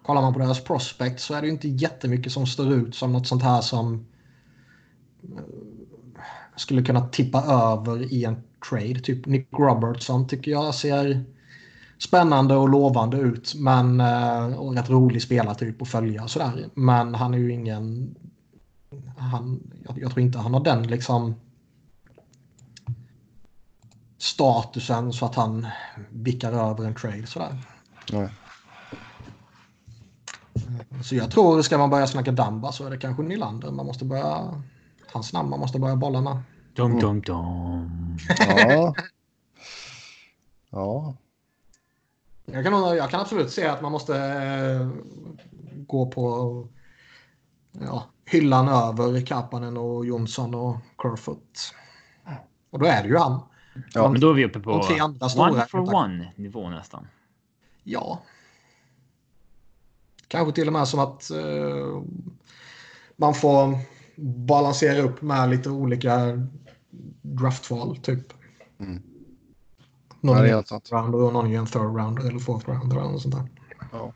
Kollar man på deras prospect så är det ju inte jättemycket som står ut som något sånt här som eh, skulle kunna tippa över i en trade. Typ Nick Robertson tycker jag ser spännande och lovande ut. Men, eh, och rätt rolig spelartyp att följa och sådär. Men han är ju ingen... Han, jag, jag tror inte han har den liksom statusen så att han vickar över en trade sådär. Nej. Så jag tror, ska man börja snacka Damba så är det kanske Nylander man måste börja... Hans namn man måste börja bolla med. Dum, dum, dum. Ja. ja. Jag kan, jag kan absolut se att man måste eh, gå på ja, hyllan över Kapanen och Jonsson och Kerfoot. Och då är det ju han. Ja, Men då är vi uppe på tre andra stora one for one nivå nästan. Ja. Kanske till och med som att eh, man får balansera upp med lite olika draftval typ. Mm. Någon Ja, det är rounder och någon är en third rounder eller fourth rounder eller något sånt där. Ja.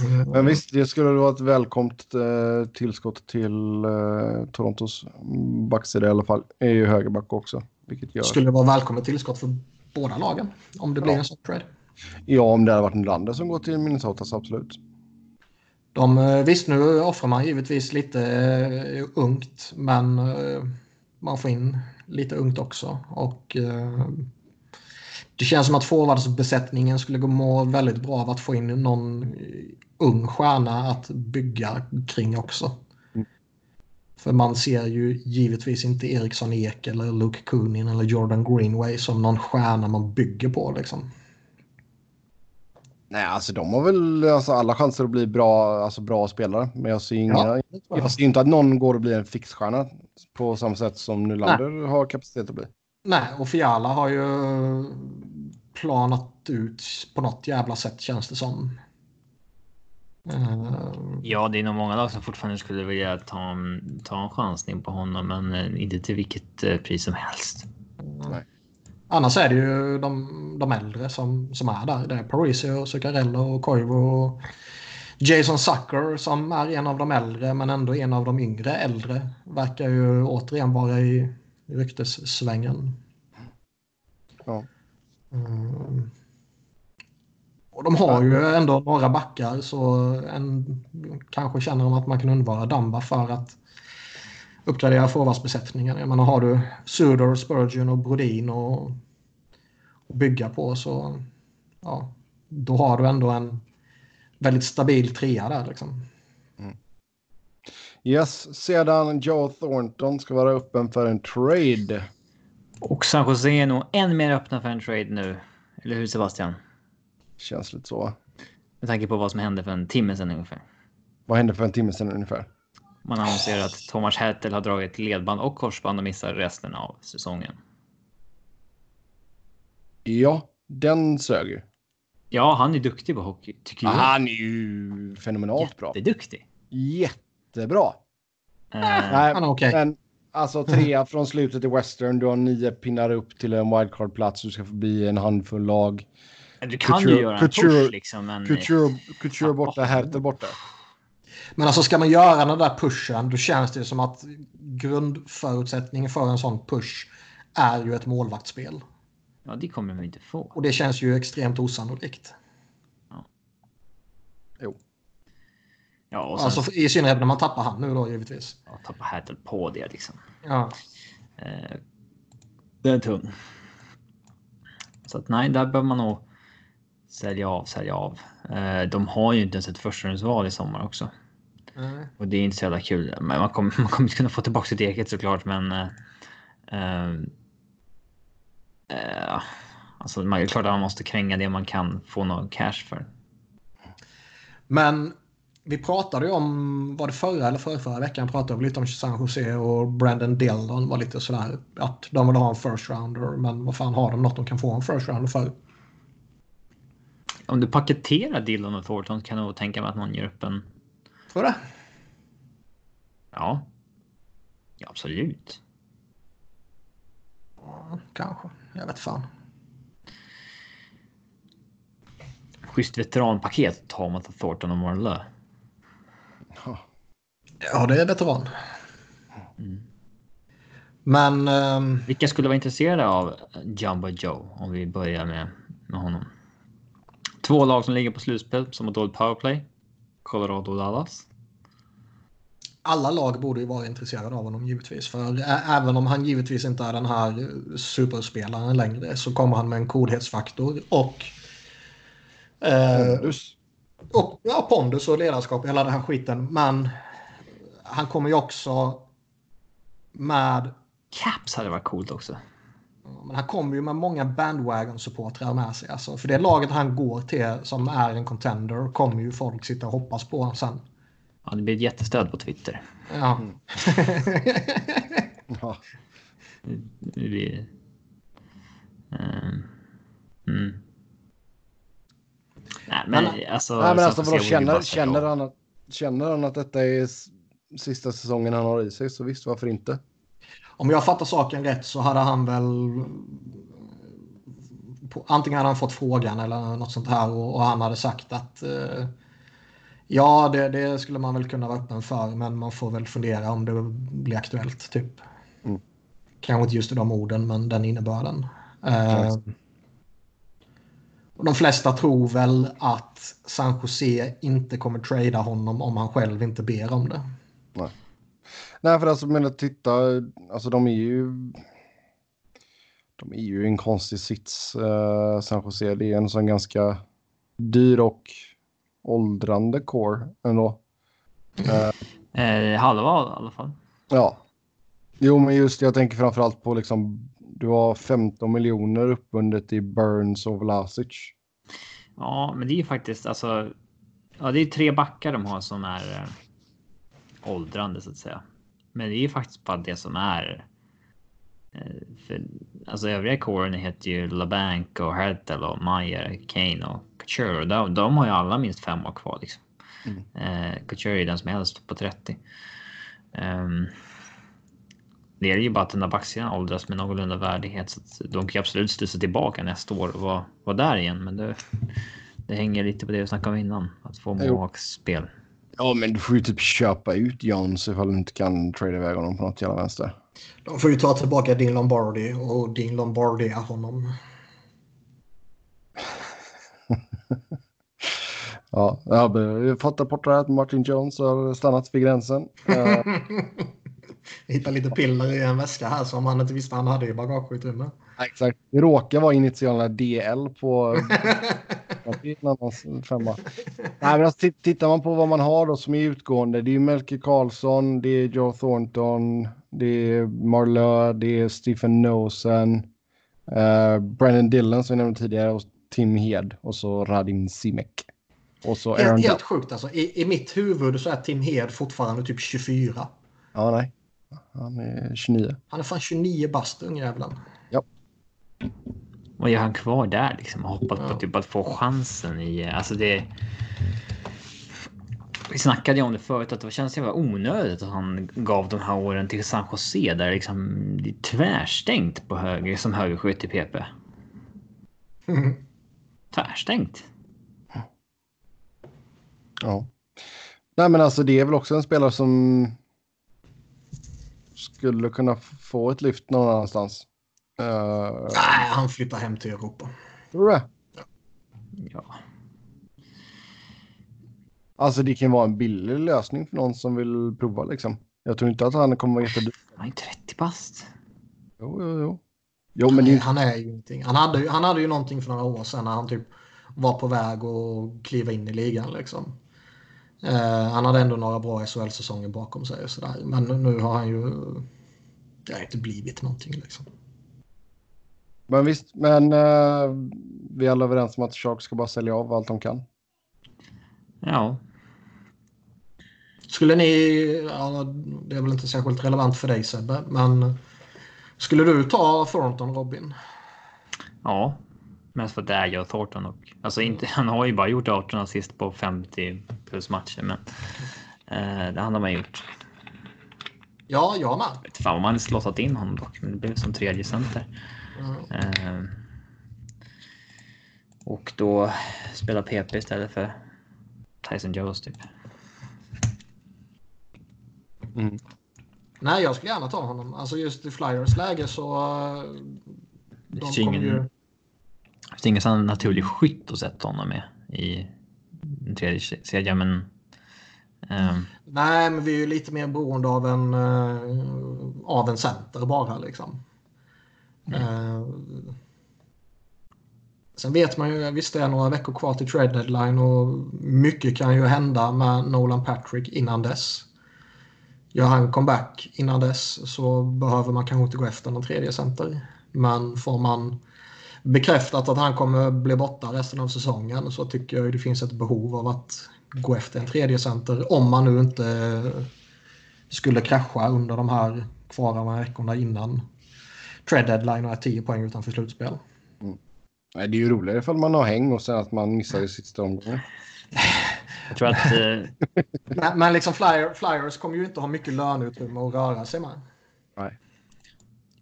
Eh, Men visst, det skulle vara ett välkomt eh, tillskott till eh, Torontos backsida i alla fall. Är ju högerback också. Vilket gör... skulle vara välkommet tillskott för båda lagen om det blir Ja. en sån trade. Ja, om det hade varit en Lander som går till Minnesota så absolut. De, eh, visst, nu offrar man givetvis lite eh, ungt, men eh, man får in lite ungt också. Och eh, det känns som att forwardsbesättningen skulle gå må väldigt bra av att få in någon eh, ung stjärna att bygga kring också. För man ser ju givetvis inte Eriksson Ek eller Luke Kunin eller Jordan Greenway som någon stjärna man bygger på liksom. Nej, alltså de har väl alltså, alla chanser att bli bra, alltså, bra spelare. Men jag ser, inga, Ja, jag. ser inte att någon går att bli en fixstjärna på samma sätt som Nylander har kapacitet att bli. Nej, och Fiala har ju planat ut på något jävla sätt känns det som. Eh, Ja, det är nog många lag som fortfarande skulle vilja ta en, ta en chansning på honom, men eh, inte till vilket eh, pris som helst. annars är det ju de, de äldre som, som är där. Det är Parisi, Zuccarello och Koivu och Jason Sucker som är en av de äldre men ändå en av de yngre äldre. Verkar ju återigen vara i ryktessvängen. Ja. Mm. Och de har ju ändå några backar så en, kanske känner de att man kan undvara Damba för att uppgradera forwardsbesättningen. Jag menar har du Sudor, Spurgeon och Brodin och, och bygga på så ja, då har du ändå en väldigt stabil trea där liksom. Yes, sedan Joe Thornton ska vara öppen för en trade. Och San Jose är nog än mer öppna för en trade nu. Eller hur Sebastian? Känns lite så. Med tanke på vad som hände för en timme sedan ungefär. Vad hände för en timme sedan ungefär? Man annonserar att Thomas Hertel har dragit ledband och korsband och missar resten av säsongen. Ja, den sög ju. Ja, han är duktig på hockey, tycker jag. Han är ju fenomenalt bra. Jätteduktig. Jättebra. Eh, Nej, Han är okej. men alltså trea från slutet i Western. Du har nio pinnar upp till en wildcard-plats. Du ska förbi en handfull lag. Du kan Couture- ju göra en Couture- push liksom, men... Couture, Couture borta, Herter borta. Men alltså ska man göra den där pushen då känns det som att grundförutsättningen för en sån push är ju ett målvaktsspel. Ja, det kommer de inte få. Och det känns ju extremt osannolikt. Jo. Ja, och sen Alltså i synnerhet när man tappar han nu då givetvis. ja, tappa Hertel på det liksom. Ja. Eh, den är tung. Så att nej, där behöver man nog sälja av, sälja av. Eh, de har ju inte ens ett förstahundsval i sommar också. Nej. Och det är inte så jävla kul. Men man kommer, man kommer inte kunna få tillbaka sitt eget såklart, men... Eh, eh, eh, Alltså, det är klart att man måste kränga det man kan få någon cash för. Men vi pratade ju om, var det förra eller förra, förra veckan, pratade vi lite om San Jose och Brandon Dillon var lite sådär att de vill ha en first rounder men vad fan har de något de kan få en first rounder för? Om du paketerar Dillon och Thornton kan jag nog tänka mig att någon ger upp en... Tror du det? Ja. ja absolut. Ja, kanske. Jag vet fan. Schysst veteranpaket tar man till Thornton och Marlö. Ja, det är veteran. Mm. Men... Um... Vilka skulle vara intresserade av Jumbo Joe om vi börjar med, med honom? Två lag som ligger på slutspel som har dåligt powerplay. Colorado och Dallas. Alla lag borde ju vara intresserade av honom givetvis. För även om han givetvis inte är den här superspelaren längre så kommer han med en coolhetsfaktor och... Eh, pondus. Och, ja, pondus och ledarskap, hela den här skiten. Men han kommer ju också med... Caps hade varit coolt också. Men han kommer ju med många bandwagon-supportrar med sig. Alltså, för det laget han går till som är en contender kommer ju folk sitta och hoppas på sen. Ja, det blir ett jättestöd på Twitter. Ja. Mm. ja. Det blir... Um. Mm. Nej, men, men alltså... Nej, men alltså vadå, känner, känner, han att, känner han att detta är sista säsongen han har i sig så visst, varför inte? Om jag fattar saken rätt så hade han väl antingen hade han fått frågan eller något sånt här och, och han hade sagt att eh, ja, det, det, skulle man väl kunna vara öppen för, men man får väl fundera om det blir aktuellt. typ. Mm. Kanske inte just i de orden, men den innebörden. Eh, och de flesta tror väl att San Jose inte kommer trada honom om han själv inte ber om det. Nej. Nej, för alltså, men titta, alltså de är ju... De är ju en konstig sits, uh, San Jose. Det är en sån ganska dyr och åldrande core ändå. Uh, eh, halva i alla fall. Ja. Jo, men just jag tänker framförallt på liksom, du har 15 miljoner uppbundet i Burns och Vlasic. Ja, men det är ju faktiskt alltså. Ja, det är tre backar de har som är eh, åldrande så att säga. Men det är ju faktiskt bara det som är. Eh, för, alltså övriga kåren heter ju LaBanc och Hertel och Meyer, Kane och Couture. De, de har ju alla minst fem år kvar liksom. Mm. Eh, Couture är den som är äldst på 30. Um, ehm, det är ju bara att den där backsidan åldras med någorlunda värdighet. Så de kan ju absolut studsa tillbaka nästa år och vara, vara där igen. Men det, det hänger lite på det vi snackade om innan. Att få målvaktsspel. Ja, men du får ju typ köpa ut Jones ifall du inte kan trada iväg honom på något jävla vänster. De får ju ta tillbaka din Lombardi och din Lombardi är honom. ja, jag har fått rapporter att Martin Jones har stannat vid gränsen. Hittade lite piller i en väska här som han inte visste han hade i bagageutrymme. exakt. Det råkar vara initialerna DL på femma. Nej, men alltså, tittar man på vad man har då som är utgående. Det är Melker Karlsson, det är Joe Thornton, det är Marlö, det är Stephen Nosen, uh, Brandon Dillon som jag nämnde tidigare och Tim Hed och så Radim Simek. Och så Aaron helt, helt sjukt alltså. I, I mitt huvud så är Tim Hed fortfarande typ 24. Ja, nej. Han är 29. Han är fan 29 bast, ungjävlen. Ja. Vad gör han kvar där liksom? Ja. på typ att få chansen i... Alltså det... Vi snackade ju om det förut att det känns jävla onödigt att han gav de här åren till San Jose där liksom det är tvärstängt på höger som högerskytt i PP. Mm. Tvärstängt. Ja. Nej men alltså det är väl också en spelare som skulle kunna få ett lyft någon annanstans. Uh, Nej, han flyttar hem till Europa. Tror du det? Ja. Alltså det kan vara en billig lösning för någon som vill prova liksom. Jag tror inte att han kommer vara jättedyr. Han är 30 bast. Jo, jo, jo. jo men Nej, Han är ju ingenting. Han hade, han hade ju någonting för några år sedan när han typ var på väg att kliva in i ligan liksom. Uh, han hade ändå några bra SHL-säsonger bakom sig och sådär. Men nu har han ju... Det har inte blivit någonting liksom. Men visst, men uh, vi är alla överens om att Sharks ska bara sälja av allt de kan. Ja. Skulle ni, ja, det är väl inte särskilt relevant för dig Sebbe, men skulle du ta Thornton Robin? Ja, mest för att det är jag Thornton och alltså inte, han har ju bara gjort 18 assist på 50 plus matcher, men eh, det han har man gjort. Ja, jag med. Jag vet fan om man hade slottat in honom dock, men det blev som tredje center. Mm. Eh, och då spela PP istället för Tyson Jones typ. Mm. Nej, jag skulle gärna ta honom. Alltså just i Flyers läge så... eh, Det De finns kommer ingen, ju... det finns ingen naturlig skytt att sätta honom med i den tredje kedjan, men ehm, Nej, men vi är ju lite mer beroende av en, eh, av en center bara liksom. Eh, sen vet man ju, visst det är några veckor kvar till trade deadline och mycket kan ju hända med Nolan Patrick innan dess. Gör han comeback innan dess så behöver man kanske inte gå efter någon tredje center. Men får man bekräftat att han kommer bli borta resten av säsongen så tycker jag det finns ett behov av att gå efter en tredje center om man nu inte skulle krascha under de här kvarvarande veckorna innan trade deadline och är 10 poäng utanför slutspel. Nej, det är ju roligare ifall man har häng och sen att man missar i sista omgången. jag tror att eh, Men, men liksom flyer, Flyers kommer ju inte ha mycket löneutrymme att röra sig med. Nej.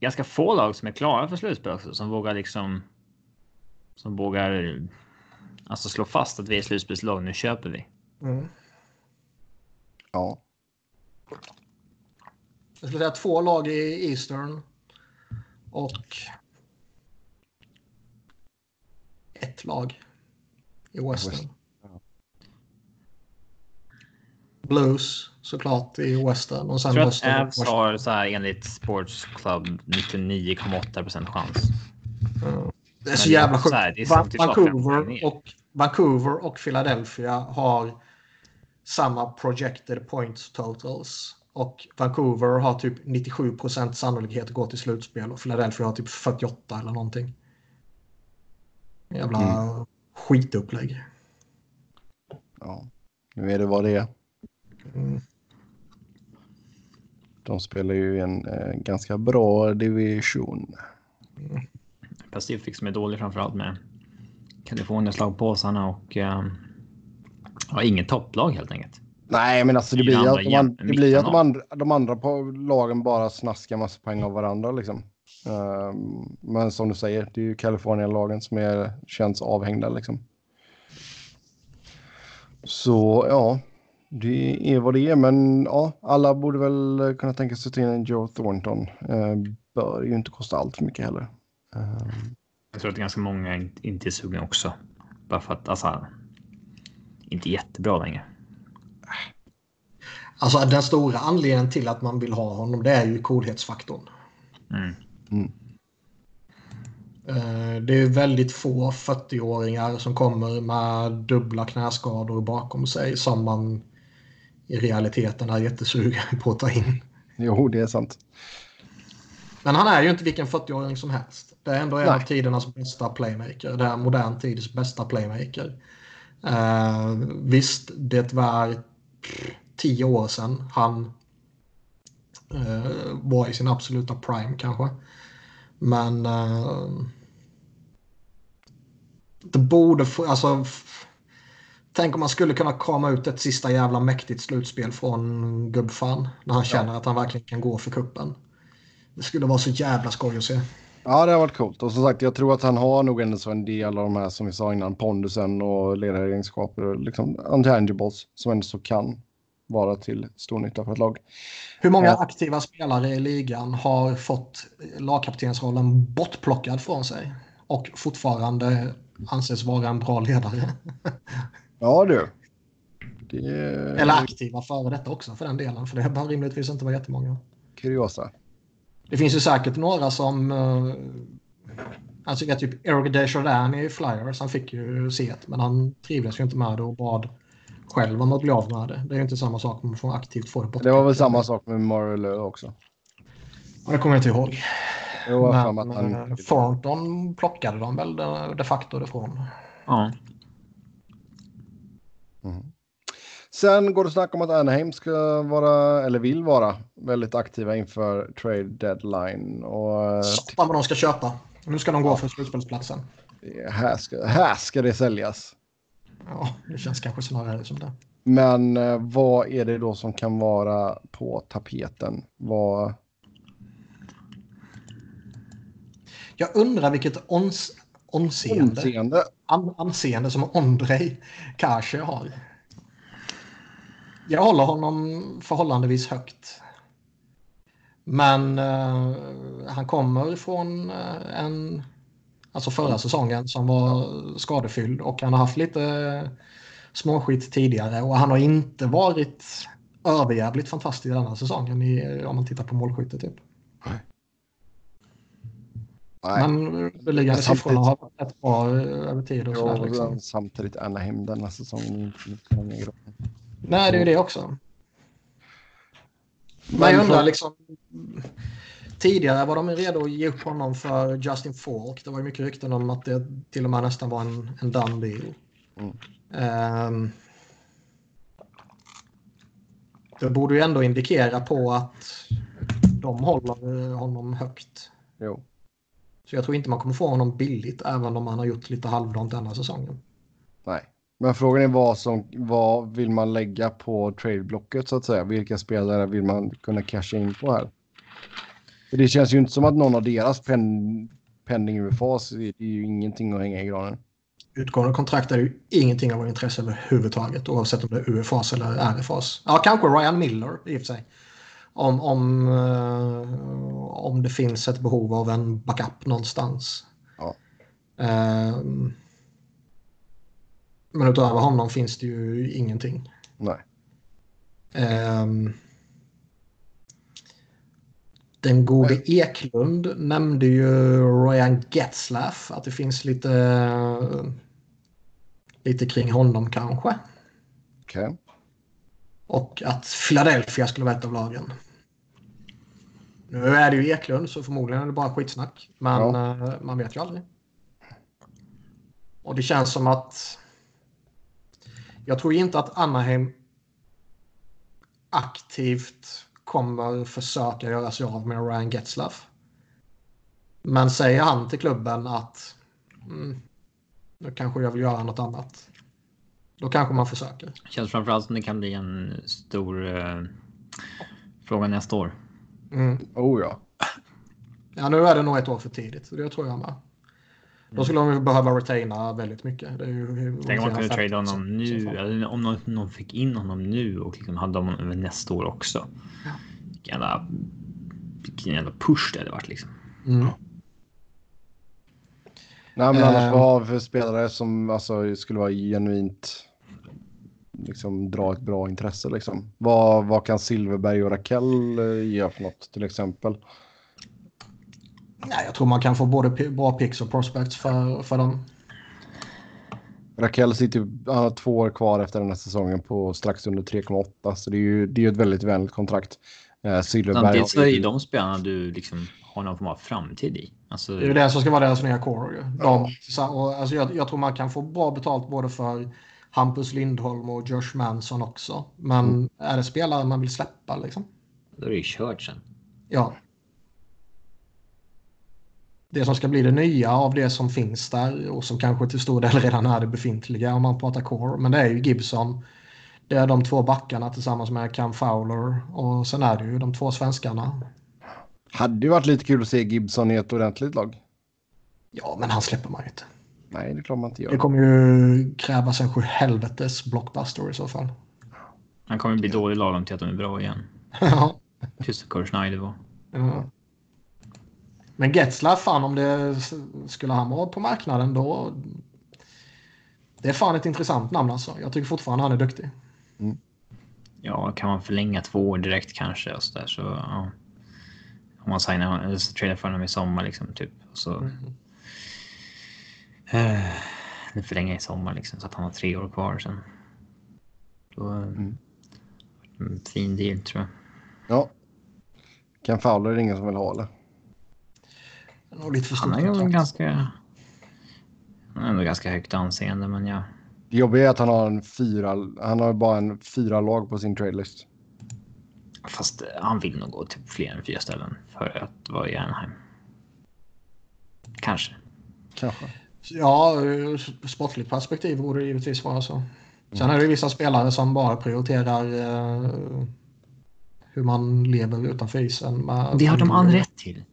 ganska få lag som är klara för slutspel också, som vågar liksom. Som vågar. Alltså slå fast att vi är slutspelslag. Nu köper vi. Mm. Ja. Jag skulle säga två lag i Eastern och ett lag i Western. West- ja. Blues såklart i Western och sen Jag tror att Boston och Avs har så här enligt Sports Club 99,8 procent chans. Mm. Det är Men så är jävla sjukt. Vancouver och, Vancouver och Philadelphia har samma projected points totals. Och Vancouver har typ 97 procent sannolikhet att gå till slutspel och Philadelphia har typ 48 eller någonting. Jävla skitupplägg. ja. Nu är det vad det är. Mm. De spelar ju en eh, ganska bra division. Pacific som är dålig framförallt med Kalifornien slagpåsarna och eh, ja, inget topplag helt enkelt. Nej, men alltså det blir, andra att de, an- det blir att de, andra, de andra på lagen bara snaskar massa poäng av varandra liksom. Ehm, men som du säger, det är ju Kalifornien-lagen som är, känns avhängda liksom. Så ja, det är vad det är. Men ja, alla borde väl kunna tänka sig till en Joe Thornton. Ehm, bör ju inte kosta allt för mycket heller. Ehm, Jag tror att ganska många in- inte är sugna också. Bara för att alltså. Inte jättebra längre. Alltså den stora anledningen till att man vill ha honom det är ju coolhetsfaktorn. Mm. Eh, Det är väldigt få 40-åringar som kommer med dubbla knäskador bakom sig som man i realiteten är jättesugen på att ta in. jo, det är sant. Men han är ju inte vilken 40-åring som helst. Det är ändå en av Nej. tidernas bästa playmaker. Det är modern tids bästa playmaker. Eh, visst, det var tio år sedan han eh, var i sin absoluta prime kanske. Men eh, det borde få, alltså Tänk om man skulle kunna krama ut ett sista jävla mäktigt slutspel från gubbfan. När han känner att han verkligen kan gå för kuppen. Det skulle vara så jävla skoj att se. Ja, det har varit coolt. Och som sagt, jag tror att han har nog ändå så en del av de här som vi sa innan, pondusen och ledaregenskaper liksom untangibles som ändå så kan vara till stor nytta för ett lag. Hur många Ja. aktiva spelare i ligan har fått lagkaptensrollen bortplockad från sig och fortfarande anses vara en bra ledare? Ja, du. Det Eller aktiva före detta också för den delen, för det bör rimligtvis inte vara jättemånga. kuriosa. Det finns ju säkert några som... Uh, alltså jag typ Eric Desjardins i Flyers, han fick ju se det, men han trivdes ju inte med det och bad själv om att bli av med det. Det är ju inte samma sak om man får aktivt få det bort. Det var väl samma sak med Marlowe också. Ja, det kommer jag inte ihåg. Jo, jag Men att han... eh, Thornton plockade de väl de facto ifrån. Ja. Sen går det snack om att Anaheim ska vara, eller vill vara, väldigt aktiva inför trade deadline. Och eh, Satan vad de ska köpa. Nu ska de gå för slutspelsplatsen. här ska, här ska det säljas. Ja, det känns kanske snarare som det. Men eh, vad är det då som kan vara på tapeten? Vad... Jag undrar vilket ons, onseende, Anseende. an, anseende som Ondrej Kashe har. Jag håller honom förhållandevis högt. Men eh, han kommer från eh, en, alltså förra säsongen som var skadefylld och han har haft lite småskit tidigare och han har inte varit överjävligt fantastisk denna säsongen i, om man tittar på målskytte typ. Nej. Men samtidigt- siffrorna har varit rätt bra eh, över tid och sådär. Ja, Liksom. Samtidigt Anaheim denna säsongen. inte. Nej, det är ju det också. Men jag undrar liksom. Tidigare var de redo att ge upp honom för Justin Falk. Det var ju mycket rykten om att det till och med nästan var en, en done deal. Mm. Ehm, det borde ju ändå indikera på att de håller honom högt. Jo. Så jag tror inte man kommer få honom billigt även om han har gjort lite halvdant denna säsongen. Nej. Men frågan är vad, som, vad vill man lägga på trade-blocket så att säga? Vilka spelare vill man kunna casha in på här? För det känns ju inte som att någon av deras pen, pending UFAs är ju ingenting att hänga i granen. Utgående kontrakt är ju ingenting av vår intresse överhuvudtaget oavsett om det är UFAs eller RFAs. Ja, kanske Ryan Miller i och för sig. Om, om, eh, om det finns ett behov av en backup någonstans. Ja. Ehm, men utöver honom finns det ju ingenting. Nej. Ehm, den gode Eklund nämnde ju Ryan Getzlaff, att det finns lite, lite kring honom kanske. Okej. Och att Philadelphia skulle vara ett av lagen. Nu är det ju Eklund så förmodligen är det bara skitsnack. Men eh, man vet ju aldrig. Och det känns som att jag tror inte att Anaheim aktivt kommer försöka göra sig av med Ryan Getzlaff. Men säger han till klubben att mm, nu kanske jag vill göra något annat. Då kanske man försöker. Känns framförallt som det kan bli en stor eh, fråga nästa år. Mm. Oh ja. Ja, nu är det nog ett år för tidigt. Det tror jag med. Då skulle de behöva retaina väldigt mycket. Det är ju, Tänk om man kunde trada 50% honom nu. Eller om någon, någon fick in honom nu och liksom hade honom över nästa år också. Ja. Vilken jävla, vilken jävla push det hade varit liksom. Mm. Nej, men annars vad har vi för spelare som alltså, skulle vara genuint liksom dra ett bra intresse liksom? Vad, vad kan Silverberg och Rakell eh, ge för något till exempel? Nej, jag tror man kan få både bra picks och prospects för, för dem. Rakell sitter har två år kvar efter den här säsongen på strax under 3,8 så det är ju det är ett väldigt vänligt kontrakt. Eh, Silverberg Samtidigt så är ju- ju de spelarna du liksom har någon form av framtid i. Alltså, Det är ju det som ska vara deras nya core. ju. De, så- och, alltså, jag, jag tror man kan få bra betalt både för Hampus Lindholm och Josh Manson också. Men är det spelare man vill släppa liksom? Då är det ju kört sen. Ja. Det som ska bli det nya av det som finns där och som kanske till stor del redan är det befintliga om man pratar core. Men det är ju Gibson. Det är de två backarna tillsammans med Cam Fowler och sen är det ju de två svenskarna. Hade ju varit lite kul att se Gibson i ett ordentligt lag. Ja, men han släpper man ju inte. Nej, det är klart man inte Det gör. kommer ju krävas en sjuhelvetes blockbuster i så fall. Han kommer bli dålig lagom till att de är bra igen. Ja. Just Kurt Schneider var. Ja. Men Getzlaff, fan om det skulle han vara på marknaden då. Det är fan ett intressant namn alltså. Jag tycker fortfarande han är duktig. Ja, kan man förlänga två år direkt kanske och så där så ja. Om man signar eller så tradar för honom i sommar liksom typ. Och så. Mm. Eh, eller förlänga i sommar liksom så att han har tre år kvar sen. Då, eh, Mm. en fin deal tror jag. Ja. Ken Fowler är det ingen som vill ha eller? Nog lite för Han stort är ju kontrakt. ganska... Han har ändå ganska högt anseende, men ja. Det jobbiga är att han har en fyra, han har bara en fyra lag på sin tradelist. Fast eh, han vill nog gå till fler än fyra ställen för att vara i Anaheim. Kanske. Kanske. Ja, ur sportligt perspektiv borde det givetvis vara så. Sen är det vissa spelare som bara prioriterar eh, hur man lever utanför isen. Det har de all rätt till.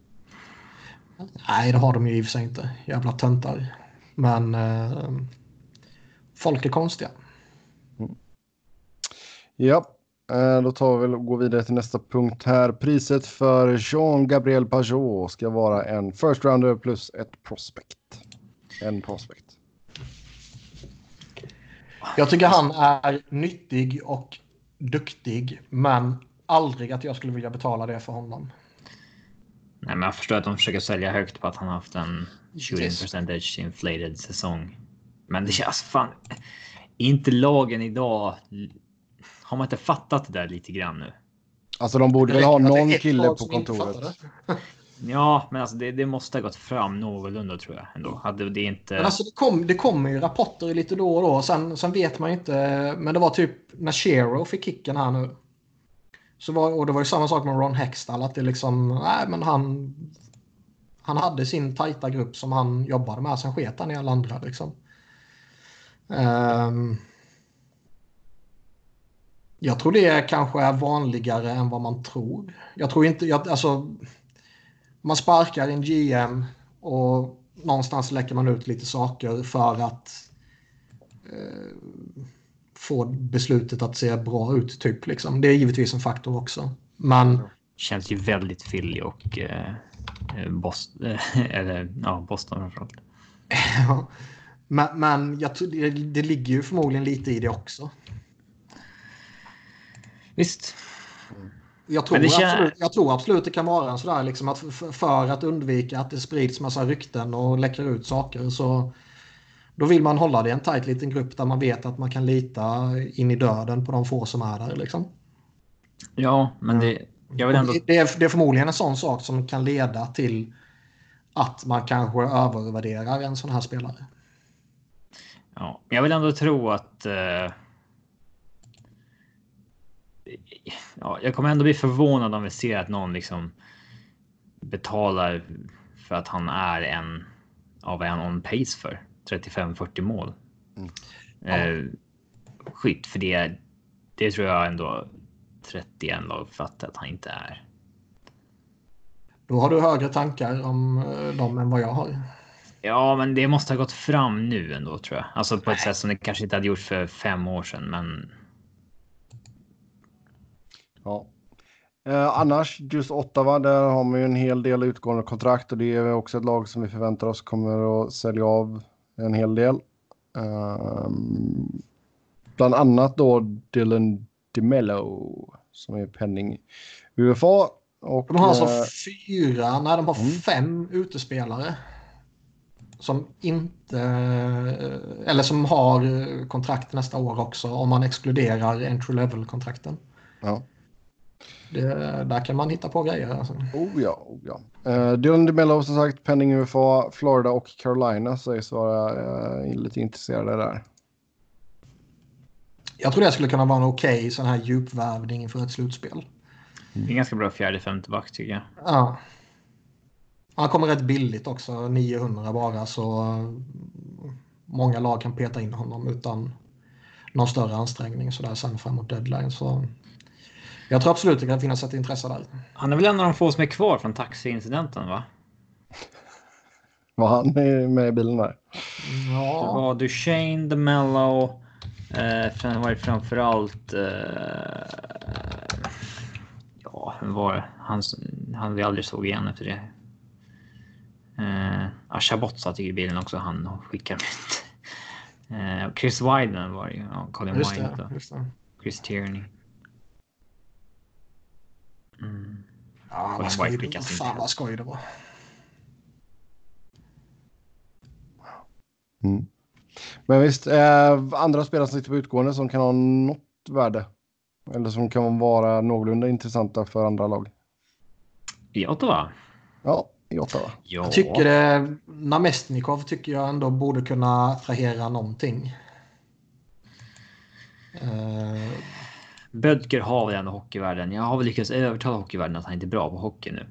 Nej, det har de ju i och för sig inte. Jävla töntar. Men eh, folk är konstiga. Ja, eh, då tar vi väl och går vidare till nästa punkt här. Priset för Jean-Gabriel Pajot ska vara en first rounder plus ett prospect. En prospect. Jag tycker han är nyttig och duktig, men aldrig att jag skulle vilja betala det för honom. Nej, men jag förstår att de försöker sälja högt på att han haft en shooting percentage inflated säsong. Men det känns fan. Inte lagen idag. Har man inte fattat det där lite grann nu? Alltså de borde väl ha någon kille på kontoret. Ja, men alltså det, det måste ha gått fram någorlunda tror jag ändå. Hade det inte. Men alltså det, kom, det kommer ju rapporter lite då och då. Sen, sen vet man ju inte. Men det var typ när Shero fick kicken här nu. Så var, och det var ju samma sak med Ron Hextall. Att det liksom, nej men han... Han hade sin tajta grupp som han jobbade med. Sen sket han i alla andra liksom. Um, jag tror det kanske är vanligare än vad man tror. Jag tror inte, jag, alltså. Man sparkar en GM och någonstans läcker man ut lite saker för att eh, få beslutet att se bra ut. Typ, liksom. Det är givetvis en faktor också. Men Känns ju väldigt Philly och eh, Boston. eller ja, Boston framförallt. men, men jag det, det ligger ju förmodligen lite i det också. Visst. Jag tror, Men det kän- absolut, jag tror absolut det kan vara en sådär liksom att för, för att undvika att det sprids massa rykten och läcker ut saker så då vill man hålla det i en tajt liten grupp där man vet att man kan lita in i döden på de få som är där. Liksom. Ja, men det. Jag vill ändå. Det, är, det är förmodligen en sån sak som kan leda till att man kanske övervärderar en sån här spelare. Ja, jag vill ändå tro att. Eh, ja, jag kommer ändå bli förvånad om vi ser att någon liksom betalar för att han är en av en on pace för 35-40 mål. Mm. Eh, skit för det. Det tror jag ändå 31 lag fattar att han inte är. Då har du högre tankar om eh, dem än vad jag har. Ja, men det måste ha gått fram nu ändå tror jag. Alltså på ett sätt som det kanske inte hade gjort för fem år sedan, men Ja. Eh, annars, just Ottawa, där har man ju en hel del utgående kontrakt och det är också ett lag som vi förväntar oss kommer att sälja av en hel del. Ehm, bland annat då Dylan DeMello som är penning UFA. Och, De har alltså eh, fyra, nej de har Mm. fem utespelare. Som inte, eh, eller som har eh, kontrakt nästa år också om man exkluderar entry level-kontrakten. ja. Det, där kan man hitta på grejer. Alltså. Oh ja, oh ja. Uh, Dylan DeMello som sagt, penning UFA, Florida och Carolina sägs vara eh, lite intresserade där. Jag tror det skulle kunna vara en okej sån här djupvärvning inför ett slutspel. det är en ganska bra fjärde femte back tycker jag. Ja. Han kommer rätt billigt också, 900 bara så eh, många lag kan peta in honom utan någon större ansträngning sådär sen framåt deadline. Så jag tror absolut det kan finnas ett intresse där. Han är väl en av de få som är kvar från taxiincidenten, va? Var han med, med i bilen där? Det Ja, var Duchene, DeMello. Eh, fram- var det framförallt... Eh, ja, vem var det? Han, han vi aldrig såg igen efter det. Eh, ja, Chabot satt i bilen också. Han skickade ut. Eh, Chris Wyden var det ju. Ja, Colin just White det. det. Chris Tierney. Mm. Ja, Colin vad skoj, det- fan vad skoj det var. Mm. Men visst, eh, andra spelare som sitter på utgående som kan ha något värde. Eller som kan vara någorlunda intressanta för andra lag. I Ottawa? Ja, i Ottawa. Ja. Jag tycker det, Namestnikov tycker jag ändå borde kunna attrahera någonting. Uh, Bödker har väl ändå hockeyvärlden. Jag har väl lyckats övertala hockeyvärlden att han inte är bra på hockey nu.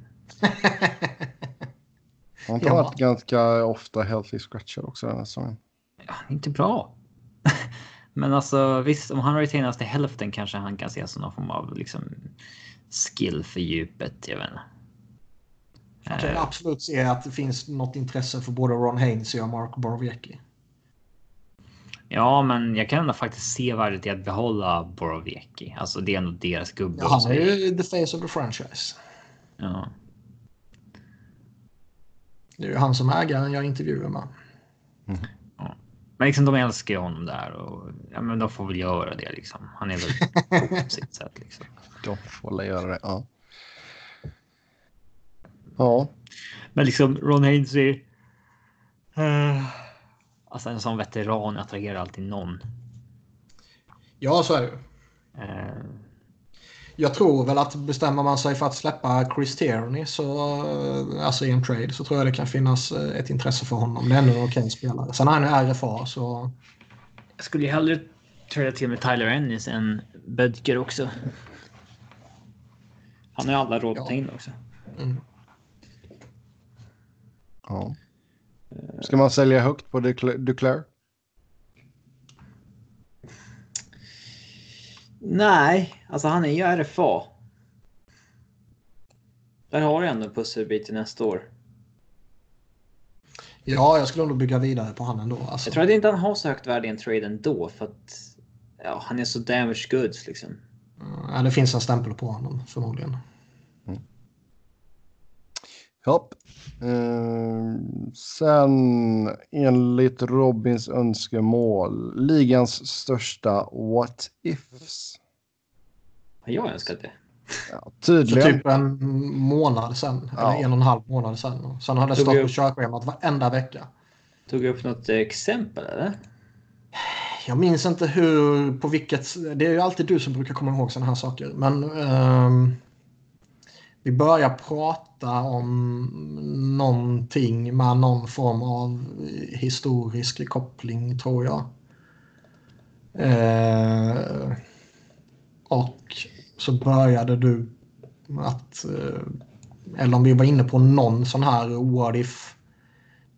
Han har Ja. varit ganska ofta healthy scratcher också den här säsongen. Ja, inte bra. Men alltså visst, om han retainas till hälften kanske han kan ses som någon form av liksom skill för djupet. Jag vet inte. jag kan Eh, absolut se att det finns något intresse för både Ron Hainsey och Mark Borowiecki. Ja, men jag kan ändå faktiskt se värdet i att behålla Borowiecki. Alltså det är ändå deras gubbe. Ja, han är ju the face of the franchise. Ja. Det är ju han som ägaren jag intervjuar med. Men liksom de älskar ju honom där och ja, men de får väl göra det liksom. Han är väl på sitt sätt liksom. De får väl göra det. Ja. Ja, Men liksom Ron Hainsey. Uh, alltså en sån veteran attraherar alltid någon. Ja, så är det ju. Eh, Jag tror väl att bestämmer man sig för att släppa Chris Tierney så, eh, alltså i en trade så tror jag det kan finnas eh, ett intresse för honom. Det är ändå en okej spelare. Sen är han ju RFA så jag skulle ju hellre trada till med Tyler Ennis än Bödker också. Han har ju alla råd att ta in också. mm. ja. Ska man sälja högt på Ducla- Duclair? Nej, alltså han är ju RFA. Där har du ändå en pusselbit till nästa år. ja, jag skulle nog bygga vidare på han ändå. Alltså. Jag tror att inte han har så högt värde i en trade ändå för att ja, han är så damage goods liksom. Ja, det finns en stämpel på honom förmodligen. Ja. Ehm, sen enligt Robins önskemål, ligans största what ifs. Har jag önskat det? Ja, För tydligen. typ en månad sen, Ja. eller en och en halv månad sen. Sen har det stått på körschemat varenda vecka. Tog jag upp något exempel eller? Jag minns inte hur, på vilket... Det är ju alltid du som brukar komma ihåg sådana här saker. Men ehm, vi börjar prata om någonting med någon form av historisk koppling, tror jag. Eh, och så började du att... Eh, eller om vi var inne på någon sån här what if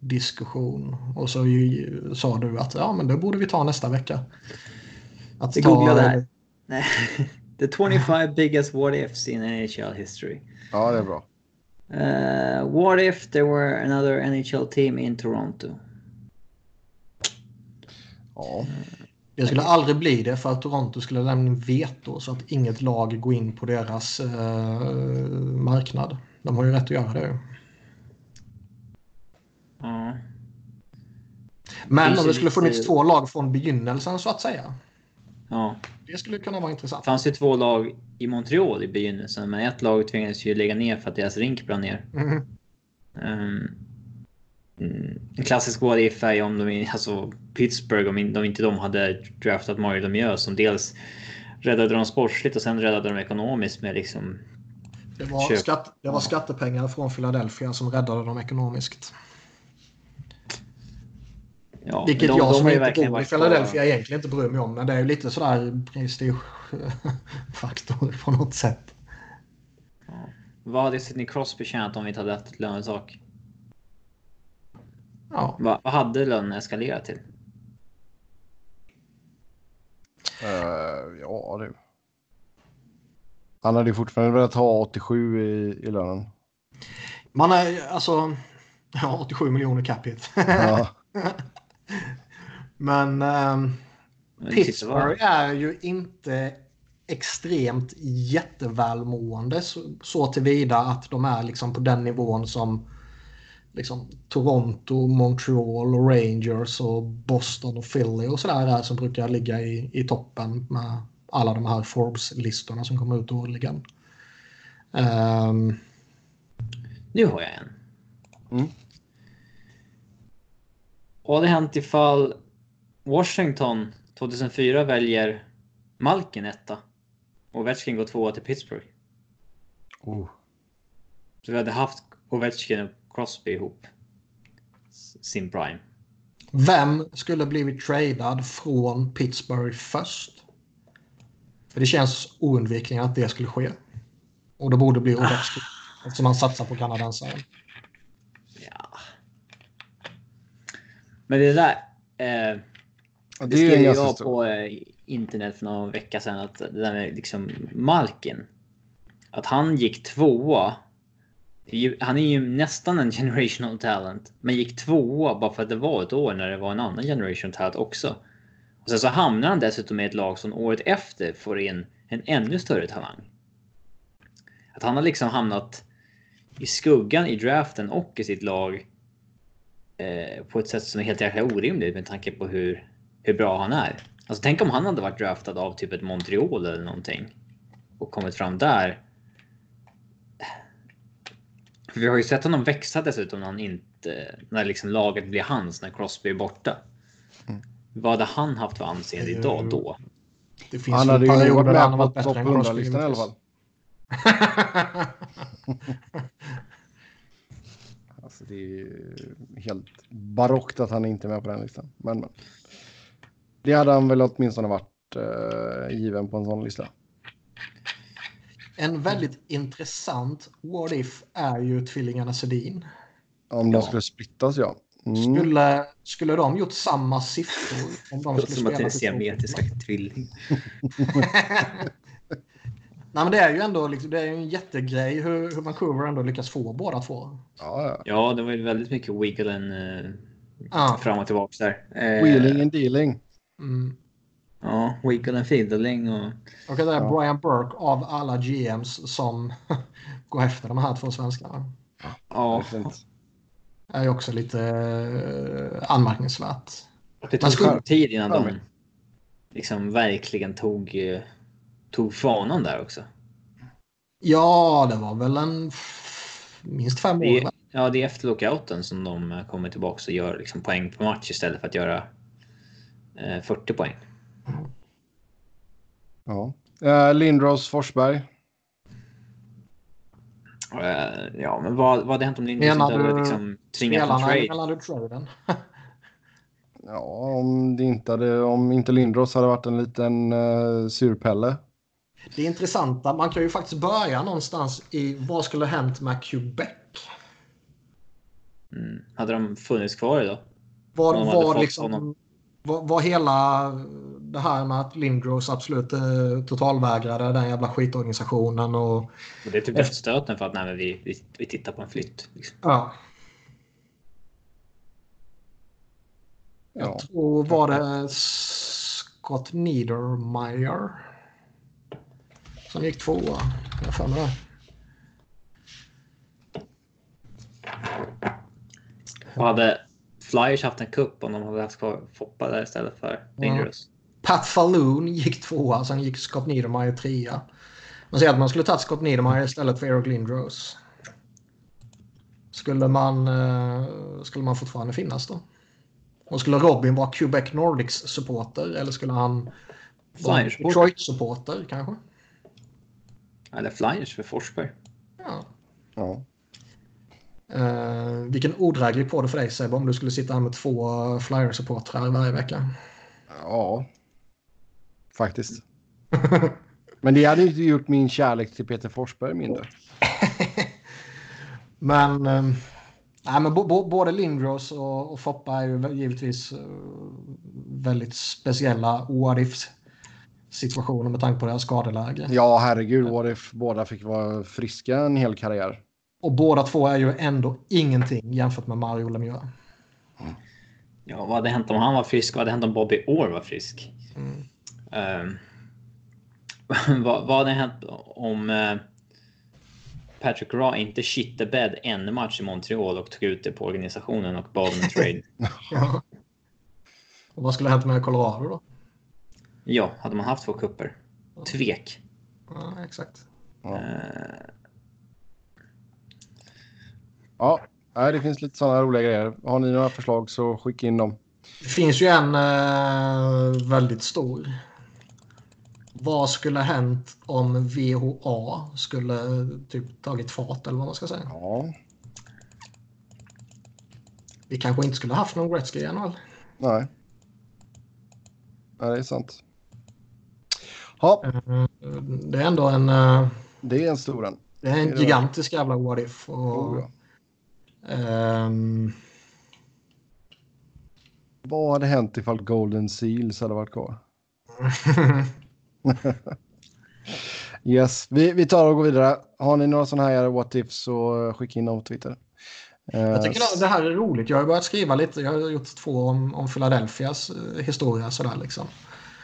diskussion. Och så ju, sa du att ja, men det borde vi ta nästa vecka. Att det här. Nej. The 25 biggest what ifs in NHL history. Ja, det är bra. Uh, what if there were another NHL team in Toronto? Ja. Det skulle aldrig bli det för att Toronto skulle lämna in veto så att inget lag går in på deras eh, marknad. De har ju rätt att göra det. Ja. Men om det skulle funnits två lag från begynnelsen så att säga. Ja. Det skulle kunna vara intressant. Det fanns ju två lag i Montreal i begynnelsen, men ett lag tvingades ju lägga ner för att deras rink brann ner. Mhm. Um, mm, en klassisk what if är ju om de, alltså Pittsburgh, om de inte de hade draftat Mario Lemieux som dels räddade dem sportsligt och sen räddade dem ekonomiskt med liksom Det var, skatt, det var skattepengar från Philadelphia som räddade dem ekonomiskt. Ja, Vilket de- jag som inte bor i varit på- Philadelphia egentligen inte bryr mig om. Men det är ju lite sådär prestigefaktor på något sätt. Vad hade Sidney Crosby tjänat om vi inte hade haft ett lönetak? Ja. Vad, vad hade lönen eskalerat till? Eh, ja, du. Han hade ju fortfarande velat ha 87 i, i lönen. Man är alltså... Ja, 87 miljoner capita. Ja. Men titta Pittsburgh är ju inte extremt jättevälmående så, så tillvida att de är liksom på den nivån som liksom Toronto, Montreal och Rangers och Boston och Philly och sådär är som brukar ligga i, i toppen med alla de här Forbes-listorna som kommer ut årligen. Ehm, Nu har jag en. Mm. Vad hade hänt ifall Washington 2004 väljer Malkin etta och Ovechkin går tvåa till Pittsburgh? Oh. Så vi hade haft Ovechkin och Crosby ihop sin prime. Vem skulle blivit tradad från Pittsburgh först? För det känns oundvikligen att det skulle ske. Och det borde bli Ovechkin. Eftersom han satsar på kanadensaren. Ja. Men det där. Eh, det skrev jag stort. på eh, internet för någon vecka sedan. Att det där med liksom Malkin. Att han gick tvåa. Han är ju nästan en generational talent. Men gick tvåa bara för att det var ett år när det var en annan generational talent också. Och sen så hamnar han dessutom i ett lag som året efter får in en ännu större talang. Att han har liksom hamnat i skuggan i draften och i sitt lag. Eh, på ett sätt som är helt jäkla orimligt med tanke på hur, hur bra han är. Alltså tänk om han hade varit draftad av typ ett Montreal eller någonting. Och kommit fram där. För vi har ju sett honom växa dessutom när han inte, när liksom laget blir hans när Crosby är borta. Vad hade han haft för anseende idag då? Det finns Han hade ju varit med varit på bättre topp än Crosby. 100-listan i alla fall. Alltså det är ju helt barockt att han inte är med på den listan. Men, men. Det hade han väl åtminstone varit eh, given på en sån lista. En väldigt intressant what if är ju tvillingarna Sedin. Om Ja. de skulle splittas ja. Mm. Skulle, skulle de gjort samma siffror om de Det skulle som att det är en siamesisk tvilling. Nej men det är ju ändå liksom, det är ju en jättegrej hur, hur Vancouver ändå lyckas få båda två. Ja, ja. Ja, det var ju väldigt mycket wigglen eh, Ja. fram och tillbaka där. Eh, Wheeling and dealing. Mm. Ja, wiggle and fiddling och... Och det är Ja. Brian Burke av alla GMs som går efter de här två svenskarna. Ja, Verkligen. är ju också lite eh, anmärkningsvärt. det tog skulle- lång tid innan Ja, de men- liksom verkligen tog, eh, tog fanan där också. Ja, det var väl en minst fem år. Det är, ja, det är efter lockouten som de eh, kommer tillbaka och gör liksom poäng på match istället för att göra eh, 40 poäng. Ja. Eh, Lindros Forsberg. Eh, ja, men vad, vad hade hänt om Lindros Menar inte hade du liksom tvingat en trade? du traden. Ja, om, det inte hade, om inte Lindros hade varit en liten uh, surpelle. Det intressanta, man kan ju faktiskt börja någonstans i vad skulle ha hänt med Quebec? Mm. Hade de funnits kvar idag? De var fått liksom... Vad, vad hela det här med att Lindros absolut eh, totalvägrade den jävla skitorganisationen och Och det är typ dödsstöten för att nej, men vi, vi, vi tittar på en flytt. Liksom. ja. Ja. Jag tror var det Scott Niedermeyer som gick tvåa. Jag för mig det. Och hade Flyers haft en kupp om de hade haft kvar Foppa där istället för Lindros? Pat Falloon gick tvåa, sen gick Scott Niedermeyer trea. Man säger att man skulle tagit Scott Niedermeyer istället för Eric Lindros. Skulle man, eh, skulle man fortfarande finnas då? Och skulle Robin vara Quebec Nordics supporter eller skulle han vara Flyers supporter. Detroit supporter kanske? Eller Flyers för Forsberg? Ja. Ja. Eh, vilken odräglig på det för dig Sebbe om du skulle sitta här med två Flyers-supportrar varje vecka. ja, faktiskt. Men det hade ju inte gjort min kärlek till Peter Forsberg mindre. Men, nej, men både Lindros och, och Foppa är ju givetvis eh, väldigt speciella what situationer med tanke på deras skadeläge. Ja, herregud, what if båda fick vara friska en hel karriär. Och båda två är ju ändå ingenting jämfört med Mario Lemieux. Ja, vad hade hänt om han var frisk? Vad hade hänt om Bobby Orr var frisk? Mm. Ehm, vad, vad hade hänt om eh, Patrick Raw inte shit the bed en match i Montreal och tog ut det på organisationen och bad om en trade? Ja. Och vad skulle ha hänt med Colorado då? Ja, hade man haft två kupper? Tvek. Ja, exakt. Ja. Eh, Ja, nej, det finns lite sådana roliga grejer. Har ni några förslag så skicka in dem. Det finns ju en eh, väldigt stor. Vad skulle ha hänt om VHA skulle typ tagit fart eller vad man ska säga? Ja. vi kanske inte skulle haft någon Gretzky i NHL. Nej. Ja, det är sant. Ja, Eh, Det är ändå en, eh, det är en stor en. det är en Det är det. gigantisk jävla what if. Och, Oh, ja. ehm, Vad hade hänt ifall Golden Seals hade varit kvar? Yes, vi, vi tar och går vidare. Har ni några sådana här what ifs så skicka in dem på Twitter. Eh, Jag tycker att det här är roligt. Jag har börjat skriva lite. Jag har gjort två om, om Philadelphias historia. Sådär, liksom.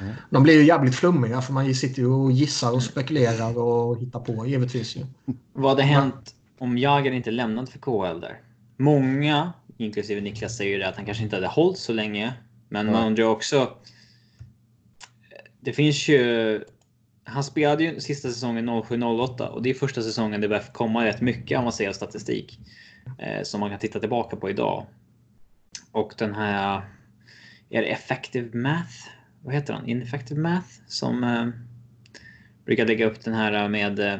Mm. De blir ju jävligt flummiga för man sitter ju och gissar och spekulerar och hittar på givetvis. Ju. Vad hade hänt om Jagr inte lämnat för KHL där? Många, inklusive Niklas, säger att han kanske inte hade hållit så länge. Men man undrar också. Det finns ju. Han spelade ju sista säsongen 07-08 och det är första säsongen det börjar komma rätt mycket avancerad statistik eh, som man kan titta tillbaka på idag. Och den här. Är det effective math? Vad heter han? Ineffective math som eh, brukar lägga upp den här med eh,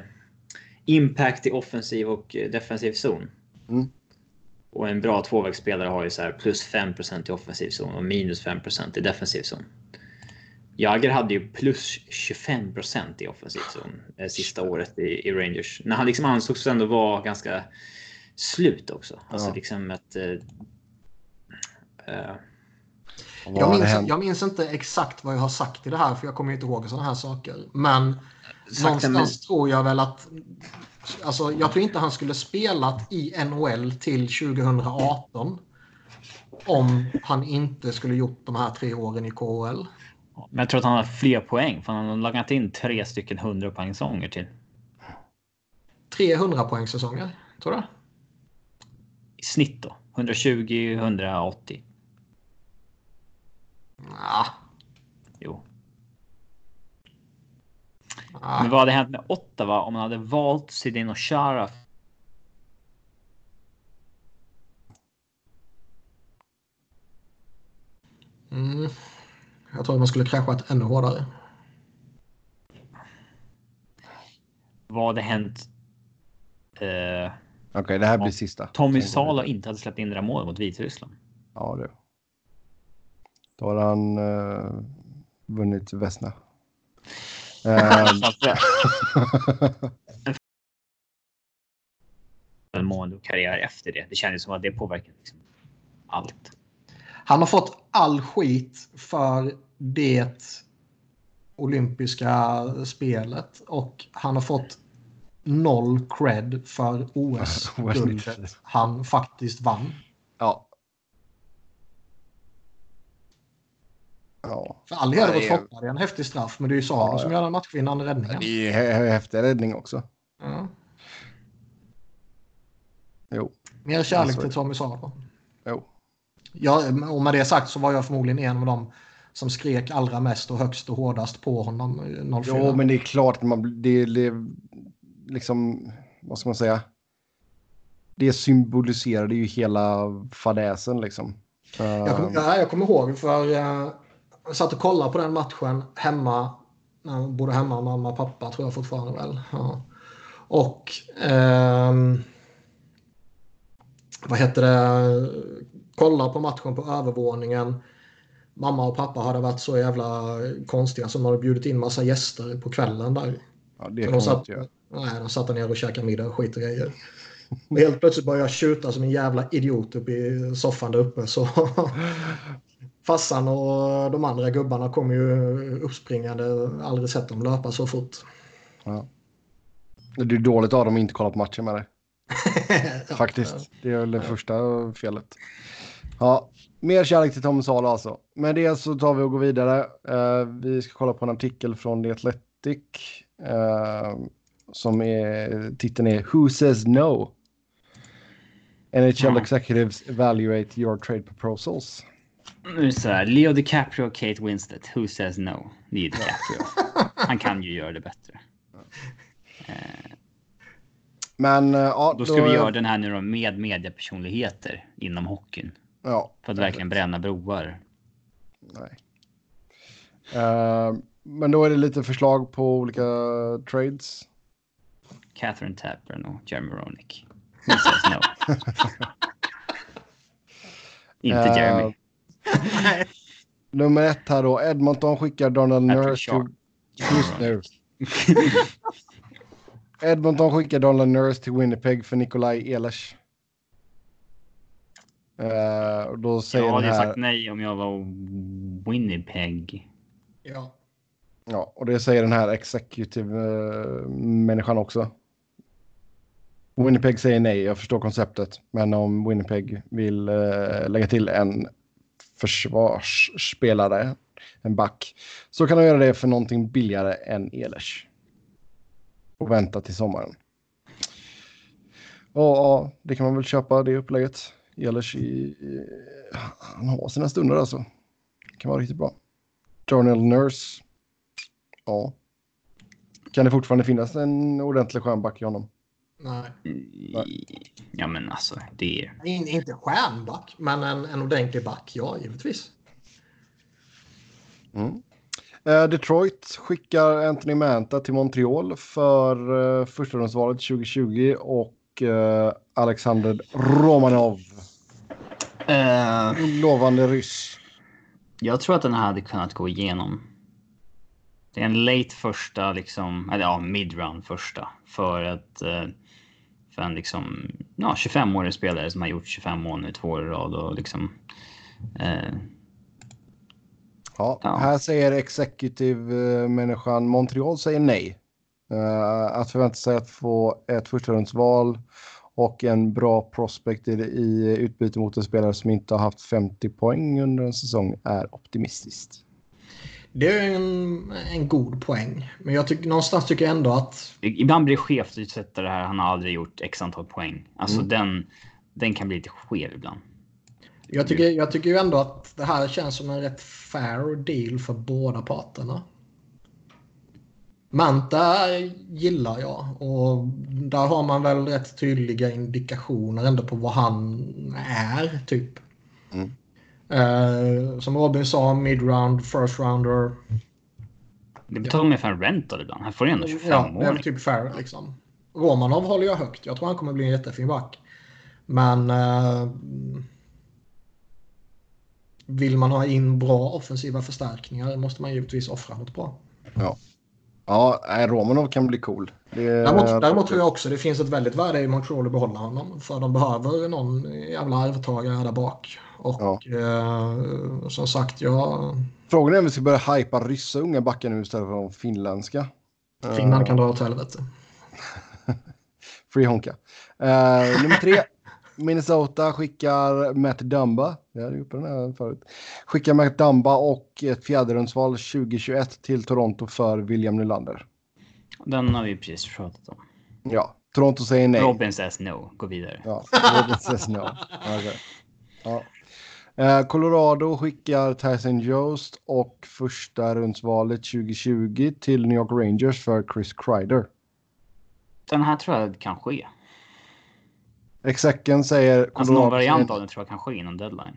impact i offensiv och eh, defensiv zon. Mm. Och en bra tvåvägsspelare har ju så här plus 5% i offensiv zon och minus 5% i defensiv zon. Jagr hade ju plus 25% i offensiv zon eh, sista året i, i Rangers. När han liksom ansågs ändå vara ganska slut också. Alltså Ja. liksom ett... Eh, eh, Jag minns, jag minns inte exakt vad jag har sagt i det här för jag kommer inte ihåg sådana här saker. Men Sakta någonstans tror jag väl att... Alltså, jag tror inte han skulle spelat i NHL till 2018 om han inte skulle gjort de här tre åren i KHL. Men jag tror att han har fler poäng för han har lagat in tre stycken 100 poängsäsonger till. 300 poängsäsonger, tror du? I snitt då. 120, 180. Nah, Jo. nah. Men vad hade hänt med Ottawa om man hade valt Sedin och Chara? Mm. Jag tror att man skulle kraschat ännu hårdare. Vad hade hänt? Eh, Okej, det här blir sista. Tommy Salo inte hade släppt in det där målet mot Vitryssland. Ja, det. Då har han uh, vunnit Vesna. Eh, En mående och karriär efter det. Det kändes som att det påverkade liksom allt. Han har fått all skit för det olympiska spelet och han har fått noll cred för OS-guldet han faktiskt vann. ja. Ja, För är- Foppa, det är en häftig straff men det är ju Salo Ja, som gör den matchvinnande räddningen. det är hä- häftig räddning också. Ja. Jo, Mer kärlek Alltså- till Tommy Salo. jo. Ja, och med det sagt så var jag förmodligen en av dem som skrek allra mest och högst och hårdast på honom eh, 04. Jo, men det är klart att man det, det liksom, vad ska man säga? Det symboliserade ju hela fadäsen liksom. Jag, kom, ja, jag kommer ihåg för eh, jag satt och kollade på den matchen hemma. När jag bodde hemma mamma och pappa tror jag fortfarande väl. Ja. Och ehm, vad heter det? Kolla på matchen på övervåningen. Mamma och pappa hade varit så jävla konstiga som de hade bjudit in massa gäster på kvällen där. ja, det kan de satt, inte nej, de satt nere och käkade middag och skit och grejer. Och helt plötsligt började jag tjuta som en jävla idiot uppe i soffan där uppe. Så farsan och de andra gubbarna kom ju uppspringande. Aldrig sett dem löpa så fort. Ja. Det är dåligt av dem att inte kolla på matchen med dig. Faktiskt. Det är väl det första felet. Ja, mer kärlek till Tom Salo alltså. Med det så tar vi och går vidare. Eh, vi ska kolla på en artikel från The Athletic. eh, som är, titeln är Who says no? NHL executives evaluate your trade proposals. Nu så här. Leo DiCaprio och Kate Winslet. Who says no? Det är ju DiCaprio. Han kan ju göra det bättre. Men eh, ja, Då ska vi göra den här nu då med mediepersonligheter inom hockeyn. Ja, För att verkligen bränna broar. Nej. Eh, men då är det lite förslag på olika trades. Catherine Tapper och Jeremy Roenick. Who says no? Inte Eh, Jeremy. Nummer ett här då. Edmonton skickar Donald Nurse till... Just nu. Edmonton skickar Donald Nurse till Winnipeg för Nikolaj Ehlers. Eh, och då säger Jag hade här... sagt nej om jag var Winnipeg. Ja. Ja, och det säger den här executive-människan också. Winnipeg säger nej, jag förstår konceptet. Men om Winnipeg vill eh, lägga till en försvarsspelare, en back, så kan de göra det för någonting billigare än Elers. Och vänta till sommaren. Ja, det kan man väl köpa det upplägget. Elers i, i, han har sina stunder alltså. Det kan vara riktigt bra. Journal Nurse. Ja. Kan det fortfarande finnas en ordentlig skönback i honom? Nej. Ja, men alltså det är. In, inte stjärnback, men en, en ordentlig back, ja givetvis. Mm. Eh, Detroit skickar Anthony Manta till Montreal för uh, förstahundsvalet 2020 och eh, Alexander Romanov. Eh, Lovande ryss. jag tror att den här hade kunnat gå igenom. Det är en late första, liksom, eller ja, midround första för att eh, för en liksom, ja, 25-årig spelare som har gjort 25 mål nu två år i rad och liksom. Eh, Ja, Ja. Här säger executive-människan Montreal säger nej. Eh, att förvänta sig att få ett förstahundsval och en bra prospect i, i utbyte mot en spelare som inte har haft 50 poäng under en säsong är optimistiskt. Det är en, en god poäng. Men jag tycker, någonstans tycker jag ändå att... ibland blir det skevt att sätta det här. Han har aldrig gjort x antal poäng. Alltså Mm. den, den kan bli lite skev ibland. Jag tycker, jag tycker ju ändå att det här känns som en rätt fair deal för båda parterna. Manta gillar jag och där har man väl rätt tydliga indikationer ändå på vad han är typ. Mm. Eh, som Robin sa, midround, first rounder. Det betalar mer för en rental ibland. Här får du ändå 25 Ja, det är år. väl typ fair liksom. Romanov håller jag högt. Jag tror han kommer bli en jättefin back. Men eh, vill man ha in bra offensiva förstärkningar måste man givetvis offra något bra. Ja, nej, Romanov kan bli cool. Det, Däremot, däremot tror jag också det finns ett väldigt värde i Montreal att behålla honom. För de behöver någon jävla arvtagare där bak. Och Ja. eh, som sagt, jag, Frågan är om vi ska börja hypa ryssa unga backar nu istället för de finländska. Finland kan dra åt helvete. Free Honka. Eh, nummer tre. Minnesota skickar Matt Dumba. Jag hade uppe den här förut. Skickar Matt Dumba och ett fjärderumsval 2021 till Toronto för William Nylander. Den har vi precis pratat om. Ja, Toronto säger nej. Robin says no. Gå vidare. Ja, Robin says no. Okej. Ja. Eh, Colorado skickar Tyson Jost och första rundsvalet 2020 till New York Rangers för Chris Kreider. Den här tror jag kan ske. Execken säger Alltså någon Colorado variant säger- av den tror jag kan ske innan deadline.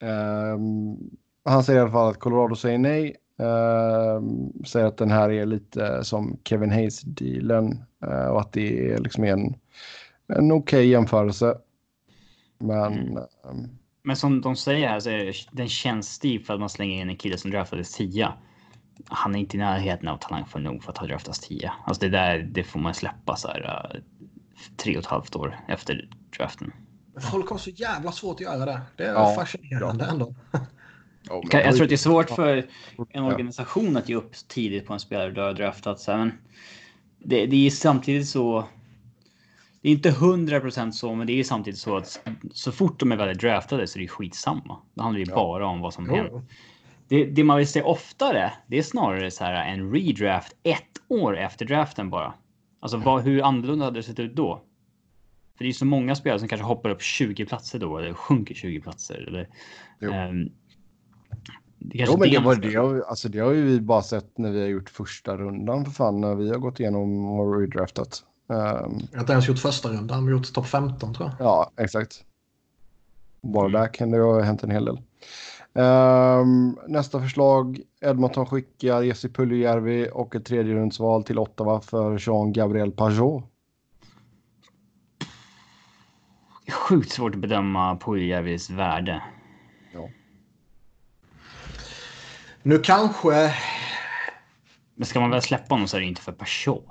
Ehm, han säger i alla fall att Colorado säger nej. Ehm, säger att den här är lite som Kevin Hayes-dealen eh, och att det är liksom en, en okej jämförelse. Men Mm. ehm, Men som de säger här så är det, den känns stiv för att man slänger in en kille som draftades 10. Han är inte i närheten av talang för nog för att ha draftats 10. Alltså det där, det får man släppa så här uh, tre och ett halvt år efter draften. Folk har så jävla svårt att göra det. Det är Ja, fascinerande ändå. Jag, jag tror att det är svårt för en organisation att ge upp tidigt på en spelare du har draftat. Så här, men det, det är samtidigt så. Det är inte 100% så, men det är samtidigt så att så fort de är väl draftade så är det skitsamma. Det handlar ju Ja. bara om vad som händer. Det, det man vill se oftare, det är snarare så här en redraft ett år efter draften bara. Alltså vad, hur annorlunda hade det sett ut då? För det är så många spelare som kanske hoppar upp 20 platser då eller sjunker 20 platser. Eller, ehm, det Jo, men det, var, det, har, alltså, det har ju vi bara sett när vi har gjort första rundan för fan. När vi har gått igenom och redraftat. Ehm, Jag har inte ens gjort första rundan, men gjort topp 15 tror jag. ja, exakt. Bara där kan det ha hänt en hel del. Ehm, nästa förslag. Edmonton skickar Jesse Puljujärvi och ett tredje rundsval till Ottawa för Jean-Gabriel Pajot. Sjukt svårt att bedöma Puljärvis värde. Ja. Nu kanske... Men ska man väl släppa honom så är det inte för person.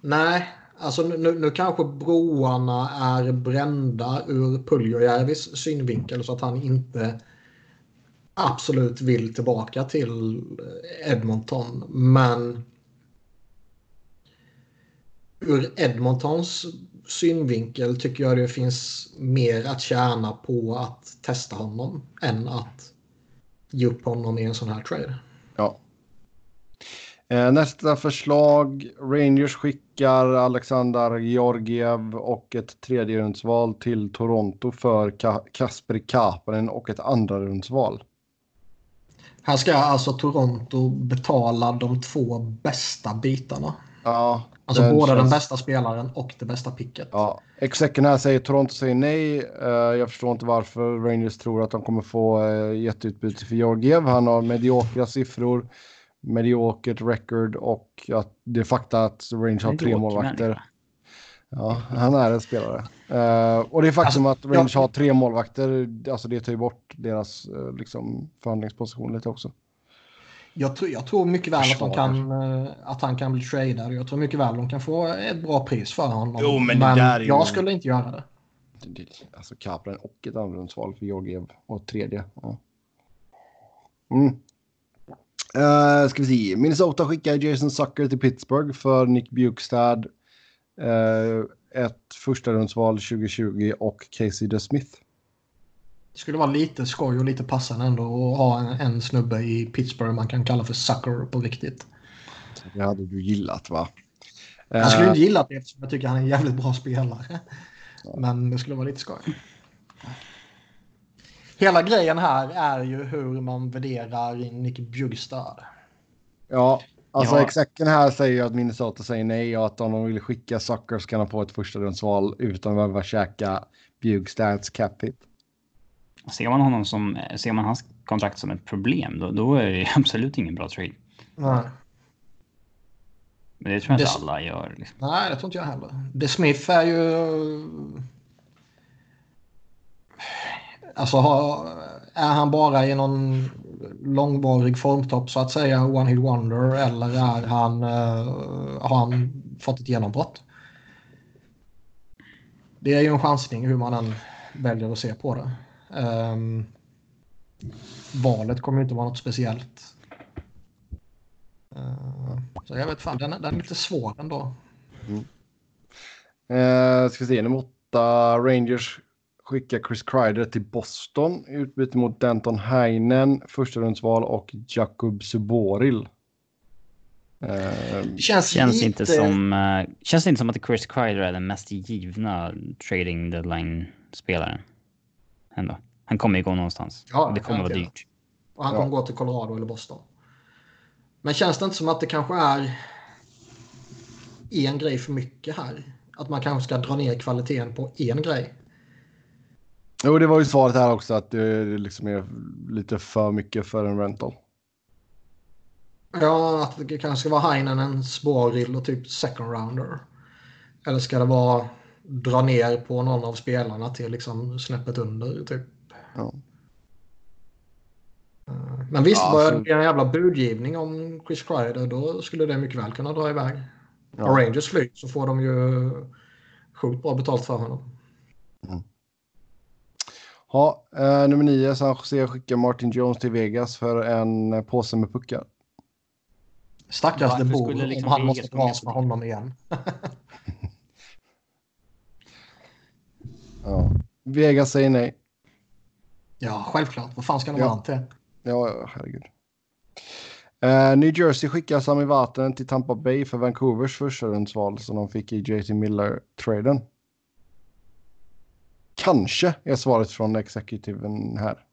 Nej, alltså nu, nu kanske broarna är brända ur Puljojärvis synvinkel så att han inte absolut vill tillbaka till eh, Edmonton. Men ur Edmontons synvinkel tycker jag det finns mer att tjäna på att testa honom än att ge upp honom i en sån här trade. Ja. Eh, nästa förslag. Rangers skickar Alexander Georgiev och ett tredjerumsval till Toronto för Ka Kasper Kapanen och ett andra rundsval. Här ska alltså Toronto betala de två bästa bitarna. Ja, Alltså den både känns... den bästa spelaren och det bästa picket. Ja, execken här säger Toronto säger nej. Uh, jag förstår inte varför Rangers tror att de kommer få uh, jätteutbyte för Georgiev. Han har mediokra siffror, mediokert record och att det är fakta att Rangers har tre målvakter. Ja, han är en spelare. Uh, och det är faktum alltså, att Rangers jag... har tre målvakter, alltså det tar ju bort deras uh, liksom, förhandlingsposition lite också. Jag tror, jag tror mycket väl att, de kan, eh, att han kan bli tradad. Jag tror mycket väl att de kan få ett bra pris för honom. Jo, men, men jag ju... skulle inte göra det. Alltså Kaplan och ett andrahandsval för Georgiev och tredje. Ja. Mm. Uh, ska vi se. Minnesota skickar Jason Sucker till Pittsburgh för Nick Bukestad. Uh, ett första rundsval 2020 och Casey DeSmith. Det skulle vara lite skoj och lite passande ändå att ha en, en snubbe i Pittsburgh man kan kalla för sucker på riktigt. Det hade du gillat va? Jag skulle inte eh. gilla det eftersom jag tycker han är en jävligt bra spelare. Men det skulle vara lite skoj. Hela grejen här är ju hur man värderar Nick Bjugstad. Ja, alltså ja. execken här säger att Minnesota säger nej och att om de vill skicka Sucker så kan de få ett första rundsval utan att behöva käka Bjugstads cap hit. Ser man honom som, ser man hans kontrakt som ett problem, då, då är det absolut ingen bra trade. Nej. Men det tror jag inte alla gör. Liksom. Nej, det tror inte jag heller. The Smith är ju... Alltså, är han bara i någon långvarig formtopp så att säga, one hit wonder, eller är han, uh, har han fått ett genombrott? Det är ju en chansning hur man än väljer att se på det. Um, valet kommer inte vara något speciellt. Uh, så jag vet fan, den, den är lite svår ändå. Mm. Uh, ska vi se, nummer åtta, Rangers skickar Chris Kreider till Boston i utbyte mot Denton Heinen, första rundsval och Jakub Suboril. Uh, känns, känns lite... inte som, uh, känns inte som att Chris Kreider är den mest givna trading deadline-spelaren ändå. Han kommer ju gå någonstans. Ja, det kommer vara dyrt. Och han kommer gå till Colorado eller Boston. Men känns det inte som att det kanske är en grej för mycket här? Att man kanske ska dra ner kvaliteten på en grej? Jo, det var ju svaret här också att det liksom är lite för mycket för en rental. Ja, att det kanske ska vara Heinen, Sporil och typ second rounder. Eller ska det vara dra ner på någon av spelarna till liksom snäppet under typ. Ja. Men visst, ja, börjar det bli en jävla budgivning om Chris Kreider då skulle det mycket väl kunna dra iväg. Ja. Och Rangers flyg så får de ju sjukt bra betalt för honom. Mm. Ja, eh, nummer nio, San Jose skickar Martin Jones till Vegas för en påse med puckar. Stackars de Boer liksom om han måste dras med honom igen. Ja. Vegas säger nej. Ja, självklart. Vad fan ska de ja. ha till? Ja, herregud. Uh, New Jersey skickar Sami Vaten till Tampa Bay för Vancouvers första rundsval som de fick i JT Miller-traden. Kanske är svaret från exekutiven här.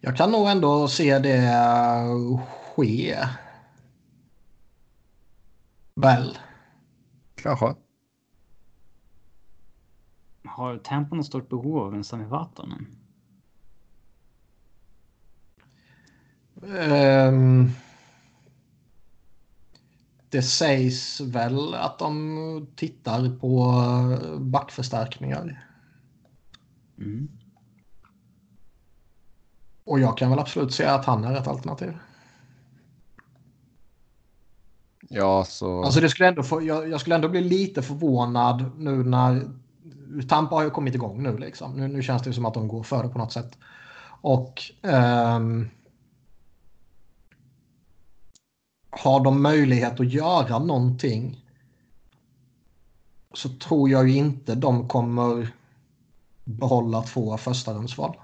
Jag kan nog ändå se det ske. Väl. Kanske. Har Tampa något stort behov av en Sami Vatanen? Um, det sägs väl att de tittar på backförstärkningar. Mm. Och jag kan väl absolut säga att han är ett alternativ. Ja, så... Alltså det skulle ändå få, jag, jag, skulle ändå bli lite förvånad nu när Tampa har ju kommit igång nu liksom. Nu, nu känns det som att de går före på något sätt. Och um, har de möjlighet att göra någonting så tror jag ju inte de kommer behålla två första rundsval.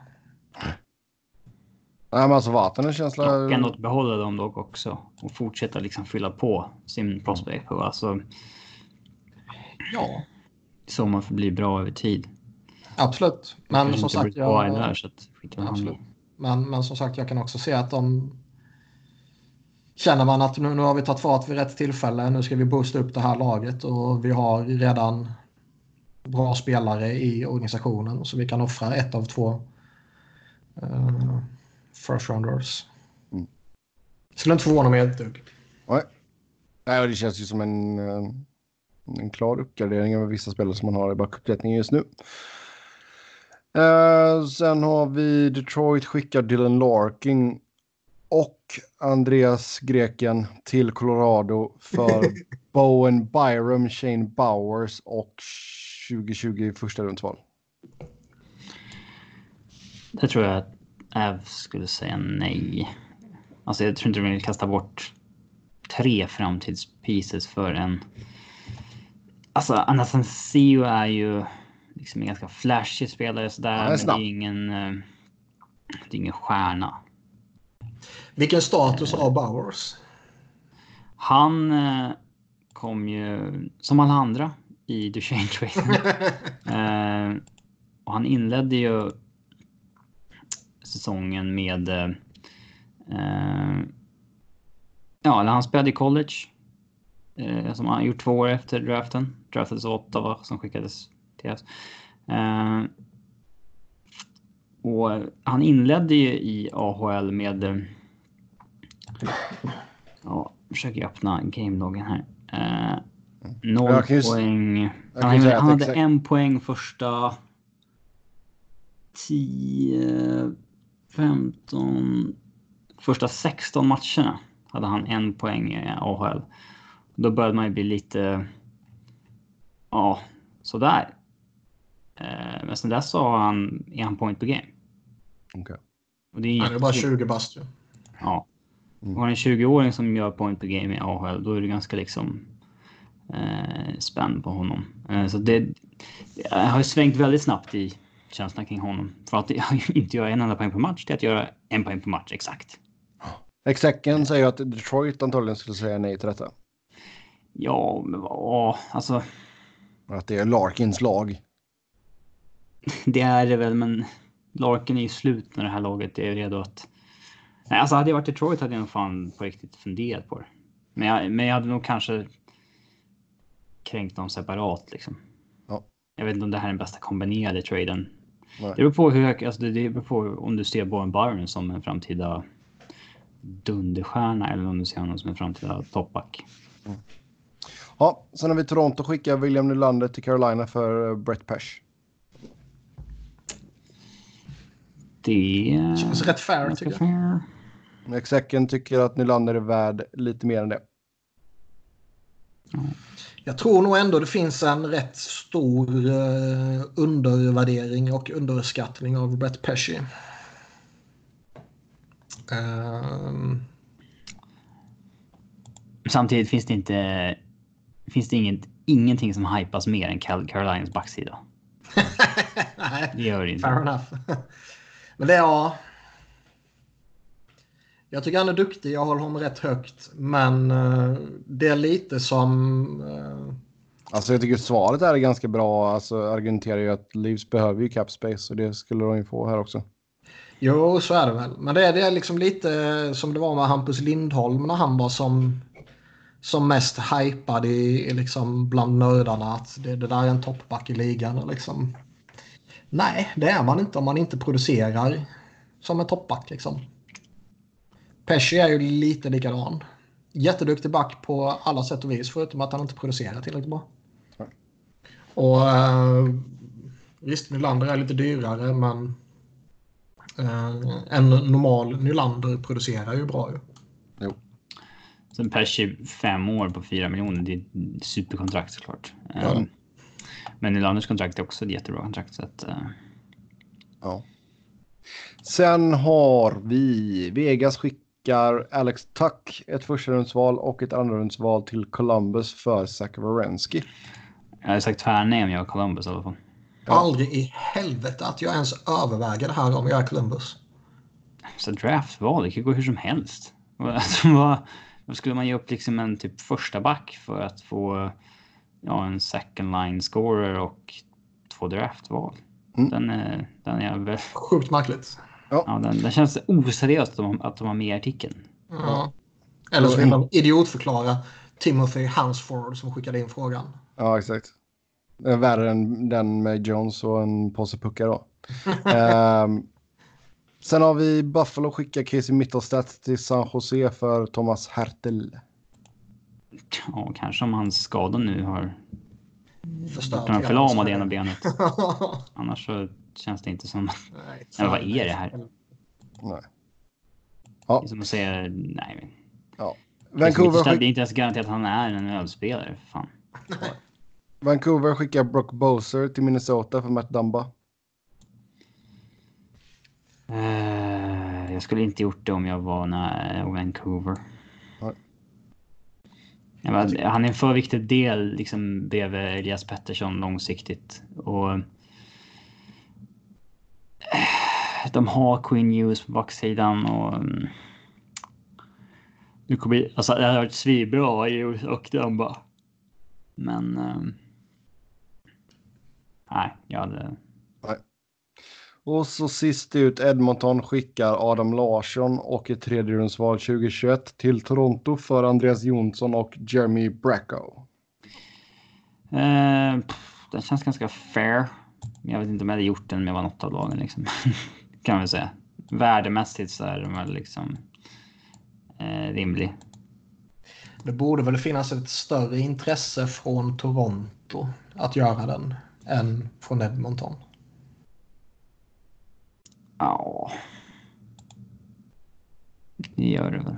Nej, men alltså Vatanen känsla... Och ändå behålla dem dock också och fortsätta liksom fylla på sin prospect på. Alltså. Ja. Så man får bli bra över tid. Absolut. Men som sagt. Jag, där, så att, absolut. Men, men som sagt, jag kan också se att de känner man att nu, nu har vi tagit fart vid rätt tillfälle. Nu ska vi boosta upp det här laget och vi har redan bra spelare i organisationen så vi kan offra ett av två uh, first rounders. Mm. Skulle inte förvåna mig ett dugg. Nej. Nej, det känns ju som en, eh, en klar uppgradering över vissa spelare som man har i backuppsättningen just nu. Uh, sen har vi Detroit skickar Dylan Larkin och Andreas Greken till Colorado för Bowen Byram, Shane Bowers och 2020 första rundsval. Det tror jag att Av skulle säga nej. Alltså jag tror inte de vill kasta bort tre framtidspieces för en... Alltså Anastasio är ju liksom en ganska flashig spelare sådär. Ja, det är ingen... Eh, det är ingen stjärna. Vilken status har Bowers? Han eh, kom ju som alla andra i Duchene Traden. eh, och han inledde ju säsongen med... Eh, ja, han spelade i college. Eh, som han gjort två år efter draften. Draftades av Ottawa som skickades till oss. Eh, och han inledde ju i AHL med Ja, försöker öppna gameloggen här. Noll poäng. Han, han hade en poäng första 10, 15, första 16 matcherna hade han en poäng i AHL. Då började man ju bli lite, ja, sådär. Eh, men sen dess så har han en point per game. Okej. Okay. Och det är, han är bara 20 bast ju. Ja. Mm. Har en 20-åring som gör point per game i AHL, då är det ganska liksom eh, spänn på honom. Eh, så det, det har svängt väldigt snabbt i känslan kring honom. För att inte göra en enda poäng per match till att göra en poäng per match exakt. Execken säger att Detroit antagligen skulle säga nej till detta. Ja, men vad, alltså. Att det är Larkins lag. Det är det väl, men Larkin är ju slut när det här laget är redo att Nej, alltså hade jag varit Detroit hade jag nog fan på riktigt funderat på det. Men jag, men jag hade nog kanske kränkt dem separat liksom. Ja. Jag vet inte om det här är den bästa kombinerade traden. Nej. Det beror på hur alltså det beror på om du ser Bowen Byron som en framtida dunderstjärna eller om du ser honom som en framtida toppback. Mm. Ja, sen har vi Toronto skickar William Nylander till Carolina för eh, Brett Pesh. Det känns rätt fair tycker jag. Execken tycker att Nylander är värd lite mer än det. Jag tror nog ändå det finns en rätt stor uh, undervärdering och underskattning av Brett Pesci. Uh... Samtidigt finns det inte finns det inget, ingenting som hypas mer än Carolinas backsida. Nej, det gör det inte. Fair enough. Men det är ja. Jag tycker han är duktig, jag håller honom rätt högt. Men uh, det är lite som... Uh... Alltså jag tycker svaret är ganska bra. Alltså argumenterar ju att Leafs behöver ju cap space och det skulle de ju få här också. Jo, så är det väl. Men det är, det är liksom lite som det var med Hampus Lindholm när han var som, som mest hypad i, i liksom bland nördarna. Att det, det där är en toppback i ligan. Och liksom. Nej, det är man inte om man inte producerar som en toppback. Liksom. Pesci är ju lite likadan. Jätteduktig back på alla sätt och vis förutom att han inte producerar tillräckligt bra. Och uh, Visst, Nylander är lite dyrare, men eh, en normal Nylander producerar ju bra. Ju. Jo. Sen per 25 år på 4 miljoner, det är ett superkontrakt såklart. Ja. Um, men Nylanders kontrakt är också ett jättebra kontrakt. Så att, uh, Ja. Sen har vi Vegas skickar Alex Tuck, ett första och ett andra till Columbus för Zach Werenski. jag hade sagt tvärnej om jag var Columbus i alla fall. Ja. Aldrig i helvete att jag ens överväger det här om jag är Columbus. Så draftval, det kan gå hur som helst. Alltså, vad, vad skulle man ge upp liksom en typ första back för att få ja, en second line scorer och två draftval? Mm. Den, är, den är väl... Sjukt märkligt. Ja, den, den känns oseriöst att de, att de har med i artikeln. Ja. Eller så vill de idiotförklara Timothy Hansford som skickade in frågan. Ja, exakt. Det är värre än den med Jones och en påse puckar då. Ehm, sen har vi Buffalo skickar Casey Mittelstadt till San Jose för Thomas Hertel. Ja, kanske om hans skada nu har Förstört gjort honom hela förlamad i hans ena benet. Annars så känns det inte som... Nej, Men vad är det här? Nej. Det är som att säga... Nej, men... Vancouver, Det är skick, inte ens garanterat att han är en ölspelare. för Fan. Vancouver skickar Brock Boser till Minnesota för Matt Dumba. Eh, jag skulle inte gjort det om jag var när, Vancouver. Nej. Ja, han är en för viktig del liksom, bredvid Elias Pettersson långsiktigt. Och, de har Queen News på backsidan. Och, mm, det, kommer, alltså, det hade varit svinbra och Dumba. Men... ehm, nej, jag hade... Och så sist ut Edmonton skickar Adam Larsson och ett tredjerumsval 2021 till Toronto för Andreas Jonsson och Jeremy Bracco. Pff, den känns ganska fair. Jag vet inte om jag hade gjort den med var något av lagen liksom. kan man säga. Värdemässigt så är den väl liksom eh, rimlig. Det borde väl finnas ett större intresse från Toronto att göra den än från Edmonton. Ja. Det gör det väl.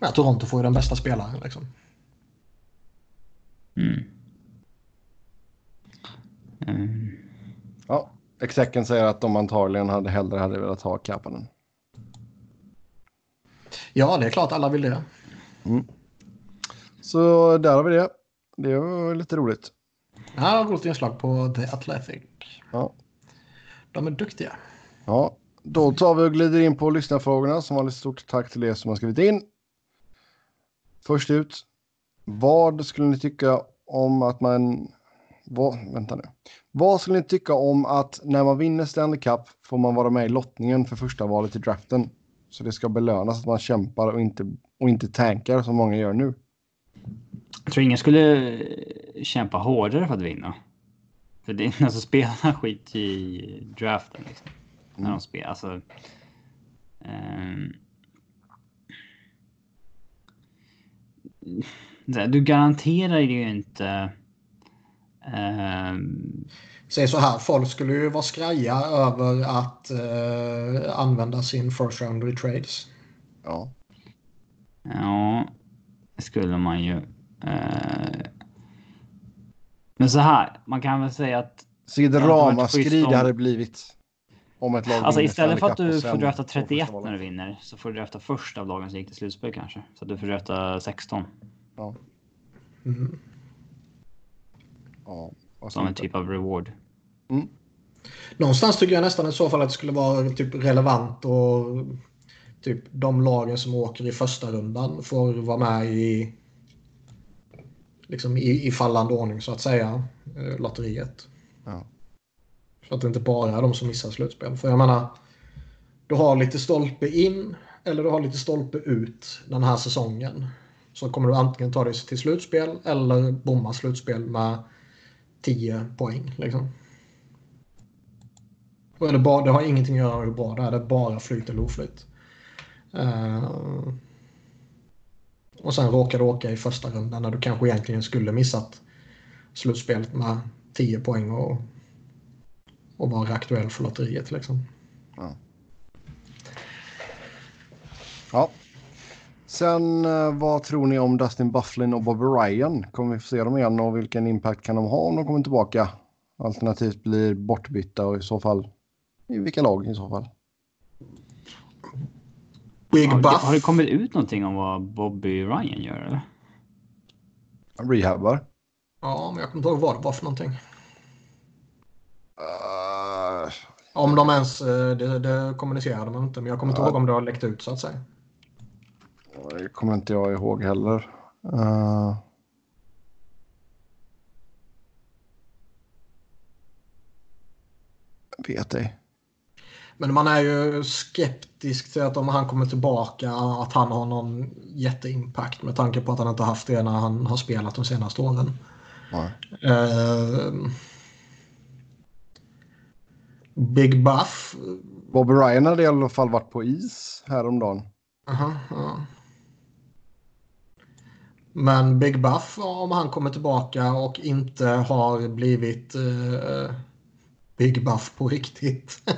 Ja, Toronto får ju den bästa spelaren liksom. Mm. Mm. Ja, execken säger att de antagligen hade hellre hade velat ha Kapanen. Ja, det är klart alla vill det. Så där har vi det. Det var lite roligt. Ja, roligt inslag på The Athletic. Ja. De är duktiga. Ja, då tar vi och glider in på lyssnarfrågorna. Som vanligt stort tack till er som har skrivit in. Först ut. Vad skulle ni tycka om att man... Vad, vänta nu. Vad skulle ni tycka om att när man vinner Stanley Cup får man vara med i lottningen för första valet i draften? Så det ska belönas att man kämpar och inte, och inte tankar som många gör nu. Jag tror ingen skulle eh, kämpa hårdare för att vinna. För det är alltså spelarna skit i draften liksom. När de spelar. Alltså, så här, du garanterar ju inte... ehm, Säg så här, folk skulle ju vara skraja över att eh, använda sin first round i trades. Ja, Ja, det skulle man ju. Eh, men så här, man kan väl säga att så det ramaskri det hade blivit. Om ett lag Alltså istället för att du får drafta får 31 första när du vinner så får du drafta först av lagen som gick till slutspel kanske. Så att du får drafta 16 Ja, Mm. Ja. som en typ av reward. Någonstans tycker jag nästan i så fall att det skulle vara typ relevant och typ de lagen som åker i första rundan får vara med i liksom i, i fallande ordning så att säga eh, lotteriet. Ja. Så att det inte bara är de som missar slutspel. För jag menar, du har lite stolpe in eller du har lite stolpe ut den här säsongen. Så kommer du antingen ta dig till slutspel eller bomma slutspel med 10 poäng. Liksom. Och det, bara, det har ingenting att göra med hur bra det är. Det är bara flyt eller oflyt. Uh, och sen råkar du åka i första rundan när du kanske egentligen skulle missat slutspelet med 10 poäng och och vara aktuell för lotteriet. Liksom. Ja. ja. Sen eh, vad tror ni om Dustin Bufflin och Bobby Ryan? Kommer vi få se dem igen och vilken impact kan de ha om de kommer tillbaka? Alternativt blir bortbytta och i så fall i vilka lag i så fall? Big har, Buff. Har det kommit ut någonting om vad Bobby Ryan gör eller? Rehabbar. Ja, men jag kommer inte ihåg vad det var för någonting. Uh, om de ens, eh, det, det kommunicerade man inte, men jag kommer inte uh, ihåg om det har läckt ut så att säga. Det kommer inte jag ihåg heller. Uh, vet ej. Men man är ju skeptisk till att om han kommer tillbaka att han har någon jätteimpact med tanke på att han inte haft det när han har spelat de senaste åren. Uh, Big Buff. Bobby Ryan hade i alla fall varit på is häromdagen. Uh -huh, uh. Men Big Buff, om han kommer tillbaka och inte har blivit uh, Big Buff på riktigt.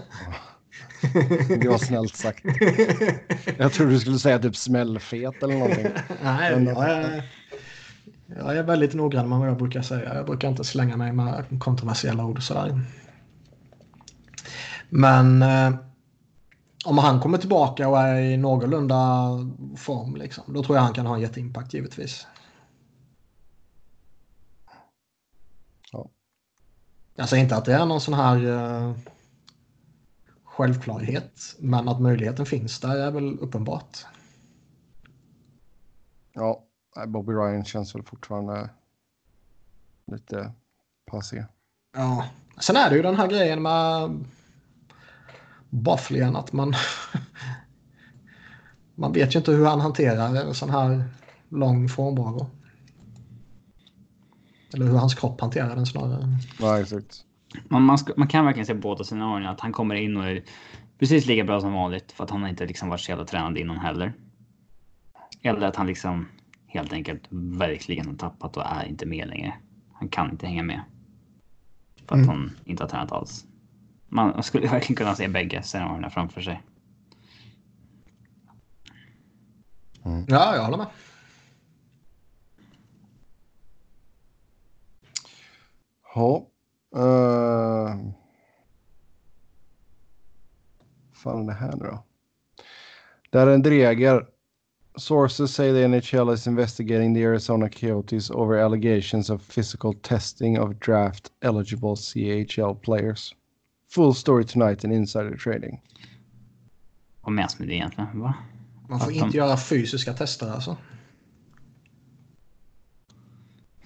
Det var snällt sagt. Jag tror du skulle säga typ smällfet eller någonting. Nej, jag är, jag är väldigt noggrann med vad jag brukar säga. Jag brukar inte slänga mig med kontroversiella ord sådär. Men eh, om han kommer tillbaka och är i någorlunda form, liksom, då tror jag han kan ha en jätteimpact givetvis. Ja. Jag säger inte att det är någon sån här eh, självklarhet, men att möjligheten finns där är väl uppenbart. Ja, Bobby Ryan känns väl fortfarande lite passé. Ja, sen är det ju den här grejen med Bufflien att man man vet ju inte hur han hanterar en sån här lång frånvaro. Eller hur hans kropp hanterar den snarare. Ja, exakt. Man, man, ska, man kan verkligen se båda scenarierna. Att han kommer in och är precis lika bra som vanligt för att han har inte liksom varit så jävla tränad innan heller. Eller att han liksom helt enkelt verkligen har tappat och är inte med längre. Han kan inte hänga med. För att mm. han inte har tränat alls. Man skulle verkligen kunna se bägge scenarierna framför sig. Mm. Ja, jag håller med. Ja. Uh... fan är det här nu då? Där är en Dreger. Sources say the NHL is investigating the Arizona Coyotes over allegations of physical testing of draft eligible CHL players. Full story tonight in insider trading. Vad menas med det egentligen? Va? Man får inte göra fysiska tester alltså.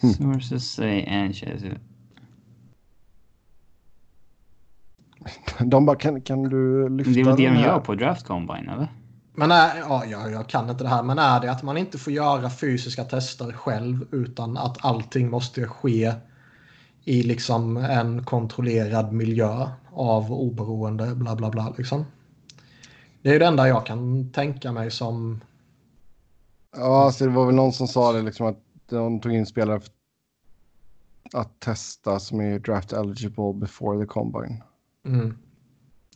Hmm. Sources say NHL De bara, kan, kan du lyfta Det är väl det de gör på Draft Combine, eller? Men är, ja, jag, jag kan inte det här, men är det att man inte får göra fysiska tester själv utan att allting måste ske i liksom en kontrollerad miljö av oberoende bla bla bla liksom. Det är det enda jag kan tänka mig som... Ja, alltså det var väl någon som sa det liksom att de tog in spelare att testa som är draft eligible before the combine. Mm.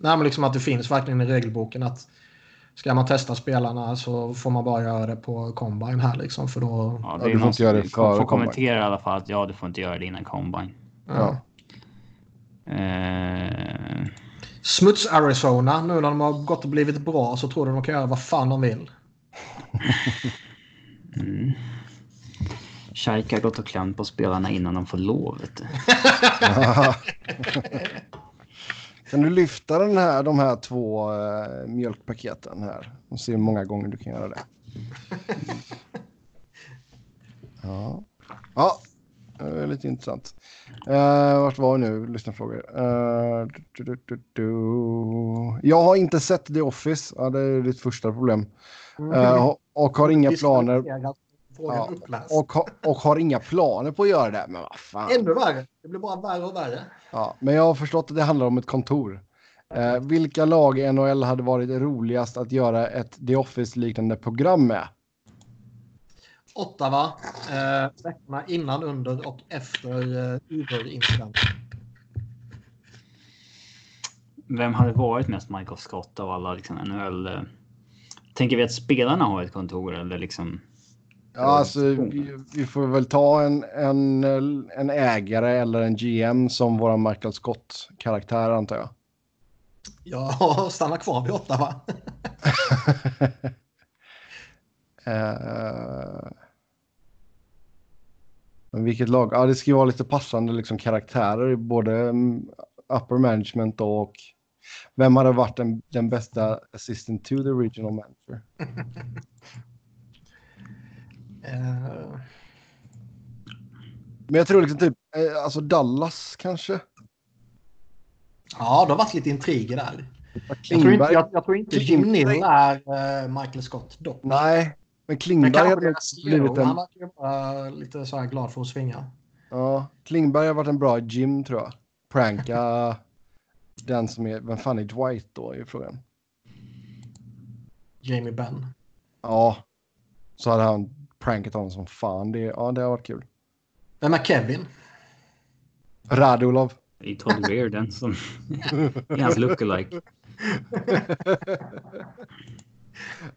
Nej, men liksom att det finns verkligen i regelboken att ska man testa spelarna så får man bara göra det på combine här liksom för då. Ja, det är ja, du får inte göra det för får kommentera i alla fall att ja, du får inte göra det innan combine. Ja. Uh... Smuts Arizona, nu när de har gått och blivit bra så tror de de kan göra vad fan de vill. mm. Shaika har gått och klämt på spelarna innan de får lov. Vet du. Kan du lyfta den här, de här två uh, mjölkpaketen här? Och se hur många gånger du kan göra det. Ja, ja det är lite intressant. Uh, vart var vi nu? Lyssnarfrågor. Uh, du, du, du, du, Jag har inte sett The Office. Ja, det är ditt första problem. Uh, och har inga planer. Ja, och, och har inga planer på att göra det. Men vad fan. Ännu värre. Det blir bara värre och värre. Ja, men jag har förstått att det handlar om ett kontor. Eh, vilka lag i NHL hade varit roligast att göra ett The Office-liknande program med? Ottawa. Eh, veckorna innan, under och efter eh, Uber-incidenten. vem hade varit mest Michael Scott av alla liksom, NHL? Tänker vi att spelarna har ett kontor eller liksom? Ja, alltså vi, vi, får väl ta en, en, en ägare eller en GM som våra Michael Scott-karaktär antar jag. Ja, stanna kvar vid åtta va? uh, men vilket lag? Ja, det ska ju vara lite passande liksom, karaktärer i både mm, upper management och vem hade varit den, den bästa assistant to the regional manager? uh... Men jag tror liksom typ, eh, alltså Dallas kanske? Ja, det har varit lite intriger där. Jag tror inte, jag, jag tror inte Jim Nill är uh, Michael Scott dock. Nej, men Klingberg har blivit en... Han verkar ju vara lite så här glad för att svinga. Ja, Klingberg har varit en bra Jim tror jag. Pranka den som är, vem fan är Dwight då i frågan? Jamie Benn. Ja, så hade han prankat honom som fan. Det, ja, det har varit kul. Vem är Kevin? Radulov. Det är Todd Reardon som är hans lookalike.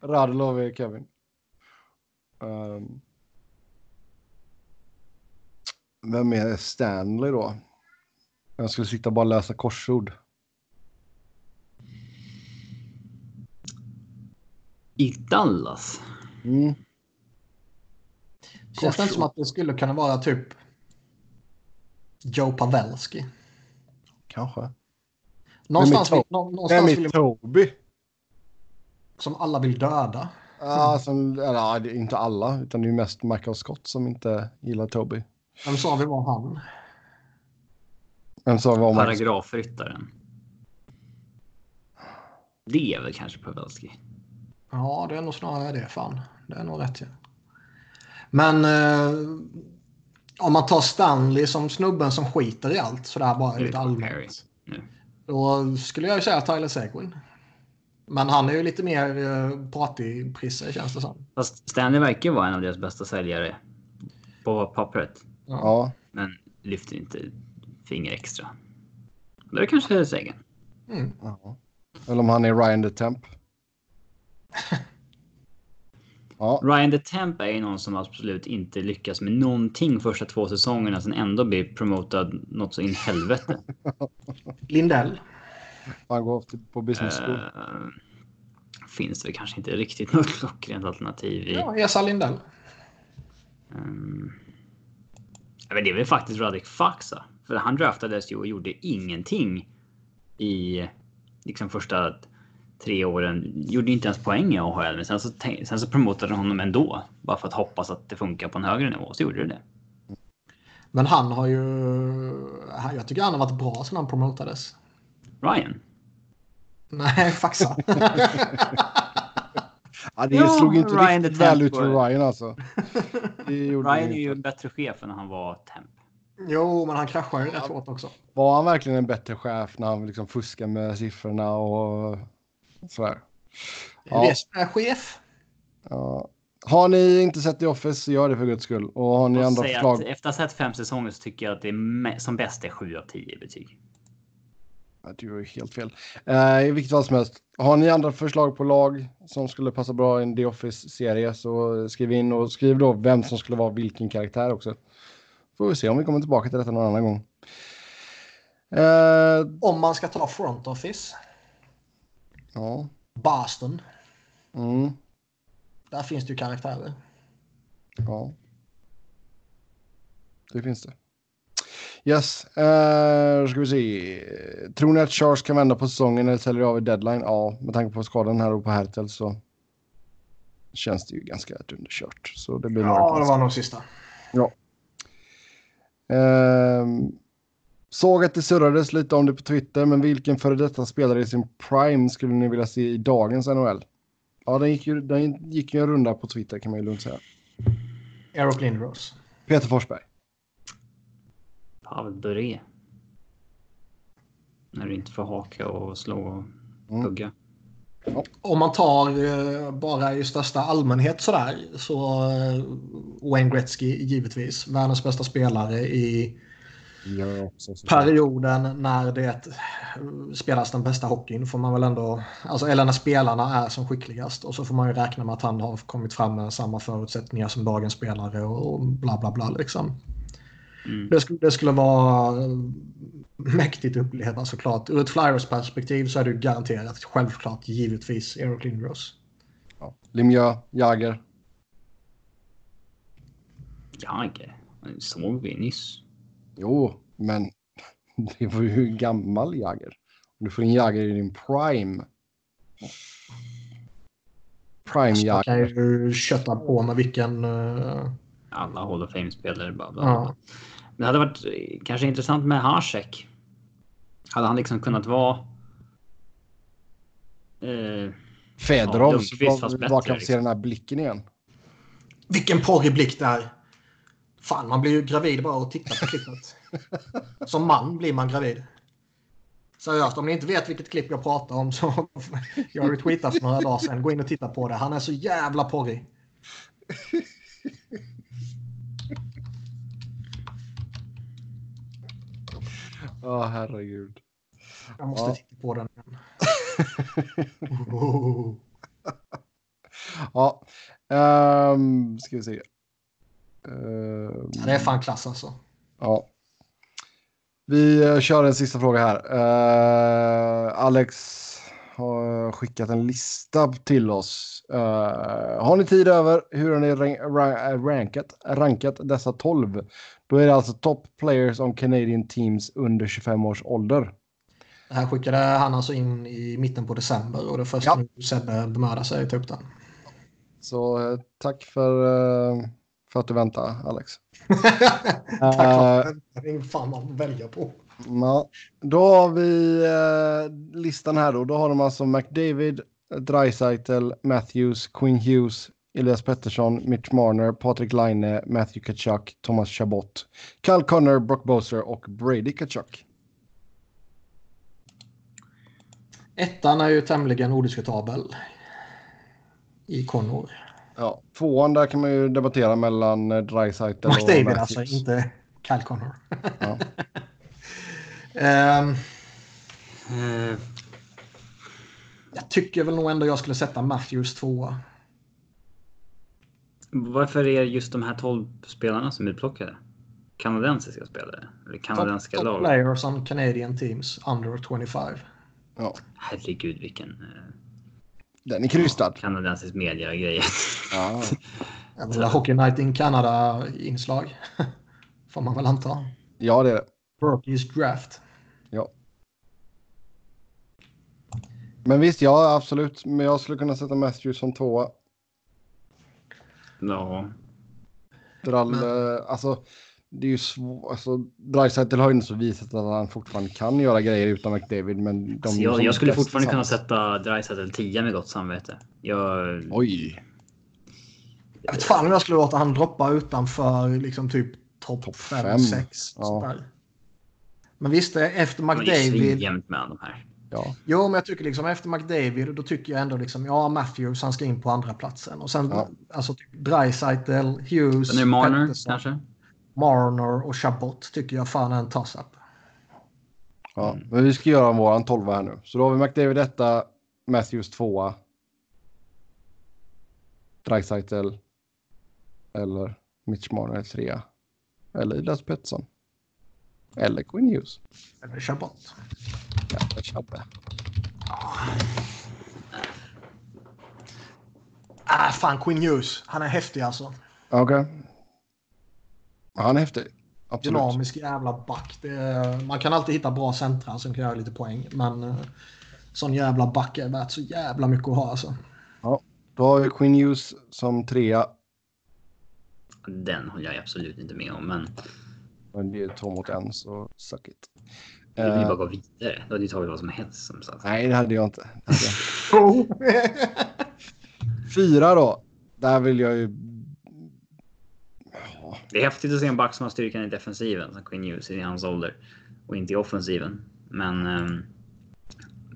Radulov är Kevin. Um, vem är Stanley då? Jag skulle sitta och bara läsa korsord. I Dallas? Mm. Känns det inte som att det skulle kunna vara typ Joe Pavelski? Kanske. Någonstans, vill, någonstans Vem är Toby? Som alla vill döda. Ja, som, eller, inte alla, utan det är mest Michael Scott som inte gillar Toby. Vem sa vi var han? Vem sa vi var Paragrafryttaren. Det är väl kanske Pavelski. Ja, det är nog snarare det. Fan, det är nog rätt. Ja. Men eh, om man tar Stanley som snubben som skiter i allt sådär bara lite allmänt. Då skulle jag säga Tyler Seguin. Men han är ju lite mer uh, pratig Prisse känns det som. Fast Stanley verkar vara en av deras bästa säljare. På pappret. Ja. Men lyfter inte finger extra. Det är kanske Sagan. Mm. Ja. Eller om han är Ryan the Temp. ja. Ryan the Temp är ju någon som absolut inte lyckas med någonting första två säsongerna. Sen ändå blir promotad något så in helvete. Lindell. Han går på business school. Uh, finns det kanske inte riktigt något klockrent alternativ i. Ja, Esa Lindell. Um, men det är väl faktiskt Radek Faxa. För han draftades ju och gjorde ingenting i liksom första tre åren. Gjorde inte ens poäng i AHL, men sen så, sen så promotade honom ändå. Bara för att hoppas att det funkar på en högre nivå. Så gjorde det det. Men han har ju... Jag tycker han har varit bra sedan han promotades. Ryan? Nej, faxa. ja, det ja, slog inte Ryan riktigt väl ut för Ryan alltså. Ryan är ju en bättre chef än när han var temp. Jo, men han kraschade ju rätt hårt också. Var han verkligen en bättre chef när han liksom fuskade med siffrorna och sådär? Ja. Det är som är chef. Ja. Har ni inte sett The Office, så gör det för guds skull. Och har ni andra förslag? Efter att ha sett fem säsonger så tycker jag att det är som bäst är 7 av 10 betyg. Det var ju helt fel. Uh, I vilket fall som helst. Har ni andra förslag på lag som skulle passa bra i en The Office-serie så skriv in och skriv då vem som skulle vara vilken karaktär också. Får vi se om vi kommer tillbaka till detta någon annan gång. Uh, om man ska ta Front Office. Ja. Boston. Mm. Där finns det ju karaktärer. Ja. Det finns det. Yes, uh, ska vi se. Tror ni att Charles kan vända på säsongen eller säljer av i deadline? Ja, med tanke på skadan här och på Hertel så känns det ju ganska underkört. Så det blir ja, det var nog sista. Ja. Uh, såg att det surrades lite om det på Twitter, men vilken före detta spelare i sin prime skulle ni vilja se i dagens NHL? Ja, den gick ju, den gick ju en runda på Twitter kan man ju lugnt säga. Eric Lindros. Peter Forsberg. Bure. När du inte får haka och slå och mm. hugga. Om man tar eh, bara i största allmänhet sådär så eh, Wayne Gretzky givetvis. Världens bästa spelare i perioden när det spelas den bästa hockeyn får man väl ändå, alltså, eller när spelarna är som skickligast och så får man ju räkna med att han har kommit fram med samma förutsättningar som dagens spelare och bla bla bla liksom. Mm. Det, skulle, det skulle vara mäktigt att uppleva såklart. Ur ett Flyers perspektiv så är det garanterat självklart givetvis Eric Lindros. Ja. Lemieux, Jagger. Jagger? Såg vi nyss. Jo, men det var ju gammal Jagger. Du får en Jagger i din prime. Prime Jagger. Jag kan ju kötta på med vilken... Uh... Alla Hall of Fame-spelare. Ja. Det hade varit eh, kanske intressant med Hasek. Hade han liksom kunnat vara... Eh, Fedorov, ja, var, var kan vi se liksom. den här blicken igen? Vilken porrig blick det är. Fan, man blir ju gravid bara att titta på klippet. Som man blir man gravid. Seriöst, om ni inte vet vilket klipp jag pratar om så jag retweetade för några dagar sedan. Gå in och titta på det. Han är så jävla porrig. Ja, oh, herregud. Jag måste ja. titta på den igen. oh. Ja, um, ska vi se. Uh, det är fan klass alltså. Ja. Vi uh, kör en sista fråga här. Uh, Alex har skickat en lista till oss. Uh, har ni tid över hur har ni rankat, rankat dessa 12? Då är det alltså top players on Canadian teams under 25 års ålder. Det här skickade han alltså in i mitten på december och det är först ja. nu Sebbe bemödar sig att ta upp den. Så tack för för att du väntar, Alex. Tack för att det är fan man välja på. Ja, då har vi eh, listan här då. Då har de alltså McDavid, Dreisaitl, Matthews, Quinn Hughes, Elias Pettersson, Mitch Marner, Patrik Laine, Matthew Kachuk, Thomas Chabot, Cal Connor, Brock Boser och Brady Kachuk. Ettan är ju tämligen odiskutabel i Connor. Ja, tvåan där kan man ju debattera mellan eh, Dreisaitl och McDavid alltså, inte Kyle Connor. Ja. um, uh, jag tycker väl nog ändå jag skulle sätta Matthews tvåa. Varför är just de här 12 spelarna som är utplockade? Kanadensiska spelare? Eller kanadensiska top, lag? Top players on Canadian teams under 25. Ja. Herregud vilken... Uh den är krystad. Kanadensisk media-grejer. Ja. Eller Hockey Night in Canada-inslag. Får man väl anta. Ja, det är det. Rookies draft. Ja. Men visst, ja absolut. Men jag skulle kunna sätta Matthews som tvåa. Ja. Drall, Men... Alltså det är ju svårt. Alltså, Dreisaitl har ju inte så visat att han fortfarande kan göra grejer utan McDavid. Men de alltså jag, jag skulle fortfarande kunna sätta Dreisaitl 10 med gott samvete. Jag... Oj. Jag vet fan om jag skulle låta han droppa utanför liksom typ topp top 5-6. Ja. Men visst, efter McDavid. Det är jämnt med de här. Ja. Jo, men jag tycker liksom efter McDavid, då tycker jag ändå liksom, ja, Matthews, han ska in på andra platsen. Och sen, ja. alltså, typ Dreisaitl, Hughes, Sen är Marner, Pettersson. kanske? Marner och Chabot tycker jag fan är en toss-up. Ja, men vi ska göra våran tolva här nu. Så då har vi McDavid etta, Matthews tvåa. Dreisaitl. Eller Mitch Marner trea. Eller Elias Pettersson. Eller Quinn Hughes. Eller Chabot. Eller Chabbe. Ah, fan Quinn Hughes. Han är häftig alltså. Okej. Okay. Han är häftig. Absolut. Dynamisk jävla back. Är, man kan alltid hitta bra centra som kan göra lite poäng. Men uh, sån jävla back är värt så jävla mycket att ha alltså. Ja, då har vi Queen Hughes som trea. Den håller jag absolut inte med om, men... Men det är två mot en, så suck it. Du vill uh, bara gå vidare. Du hade ju tagit vad som helst. Som sagt. Nej, det hade jag inte. Hade jag. Fyra då. Där vill jag ju det är häftigt att se en back som har styrkan i defensiven som Quinn Hughes i hans ålder och inte i offensiven. Men um,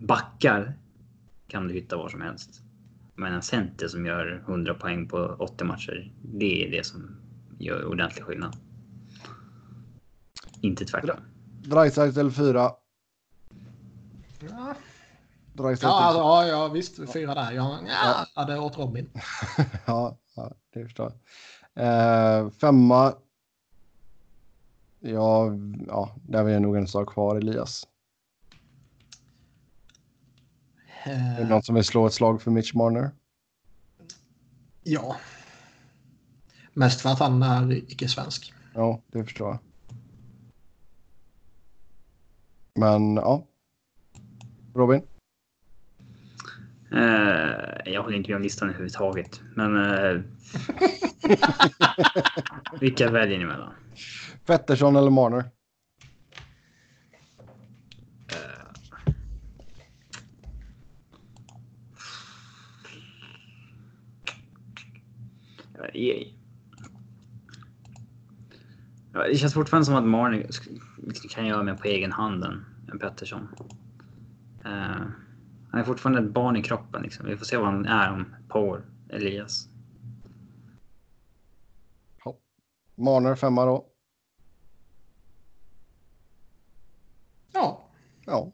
backar kan du hitta var som helst. Men en center som gör 100 poäng på 80 matcher, det är det som gör ordentlig skillnad. Inte tvärtom. Dreisaitl 4. Ja, ja, alltså, ja, ja visst. Fyra där. Ja, ja, ja. det är åt Robin. ja, ja, det förstår jag. Eh, femma. Ja, ja, där är nog en sak kvar, Elias. Är det Eh, någon som vill slå ett slag för Mitch Marner? ja. Mest för att han är icke-svensk. Ja, det förstår jag. Men ja. Robin? Eh, jag håller inte med om listan överhuvudtaget. Men... Eh, vilka väljer ni mellan? Pettersson eller Marner? Eh, Ja, Det känns fortfarande som att Marner kan göra mer på egen hand än Pettersson. Eh, han är fortfarande ett barn i kroppen. Liksom. Vi får se vad han är om ett par år, Elias. Marner femma då? Ja, Ja.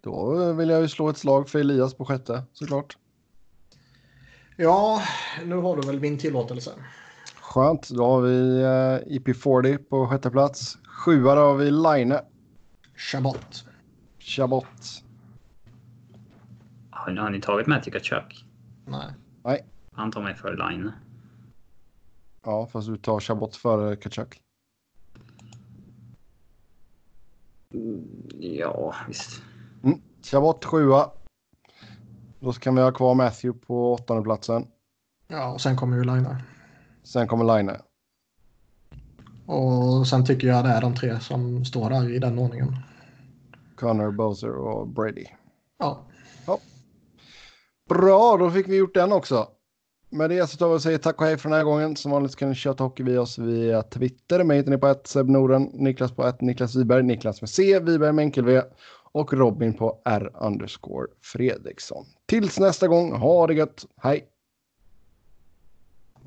Då vill jag ju slå ett slag för Elias på sjätte såklart. ja nu har du väl min tillåtelse. Skönt. Då har vi eh, IP40 på sjätte plats. Sjua då har vi Line. Chabot. Chabot. Har, har ni tagit Matthew Kachuk? Nej. Han tar mig för Line. Ja, fast du tar Chabot före Kachuk. Ja, visst. Chabot sjua. Då kan vi ha kvar Matthew på åttonde platsen. Ja, och sen kommer ju Line. Sen kommer Line. Och sen tycker jag det är de tre som står där i den ordningen. Connor, Bowser och Brady. Ja, Bra, då fick vi gjort den också. Med det så tar vi och säger tack och hej för den här gången. Som vanligt kan ni köta hockey via oss via Twitter. Mig hittar ni på ett Seb Norden, Niklas på ett Niklas Wiberg, Niklas med C, Wiberg med enkel V och Robin på R underscore Fredriksson. Tills nästa gång, ha det gött, hej!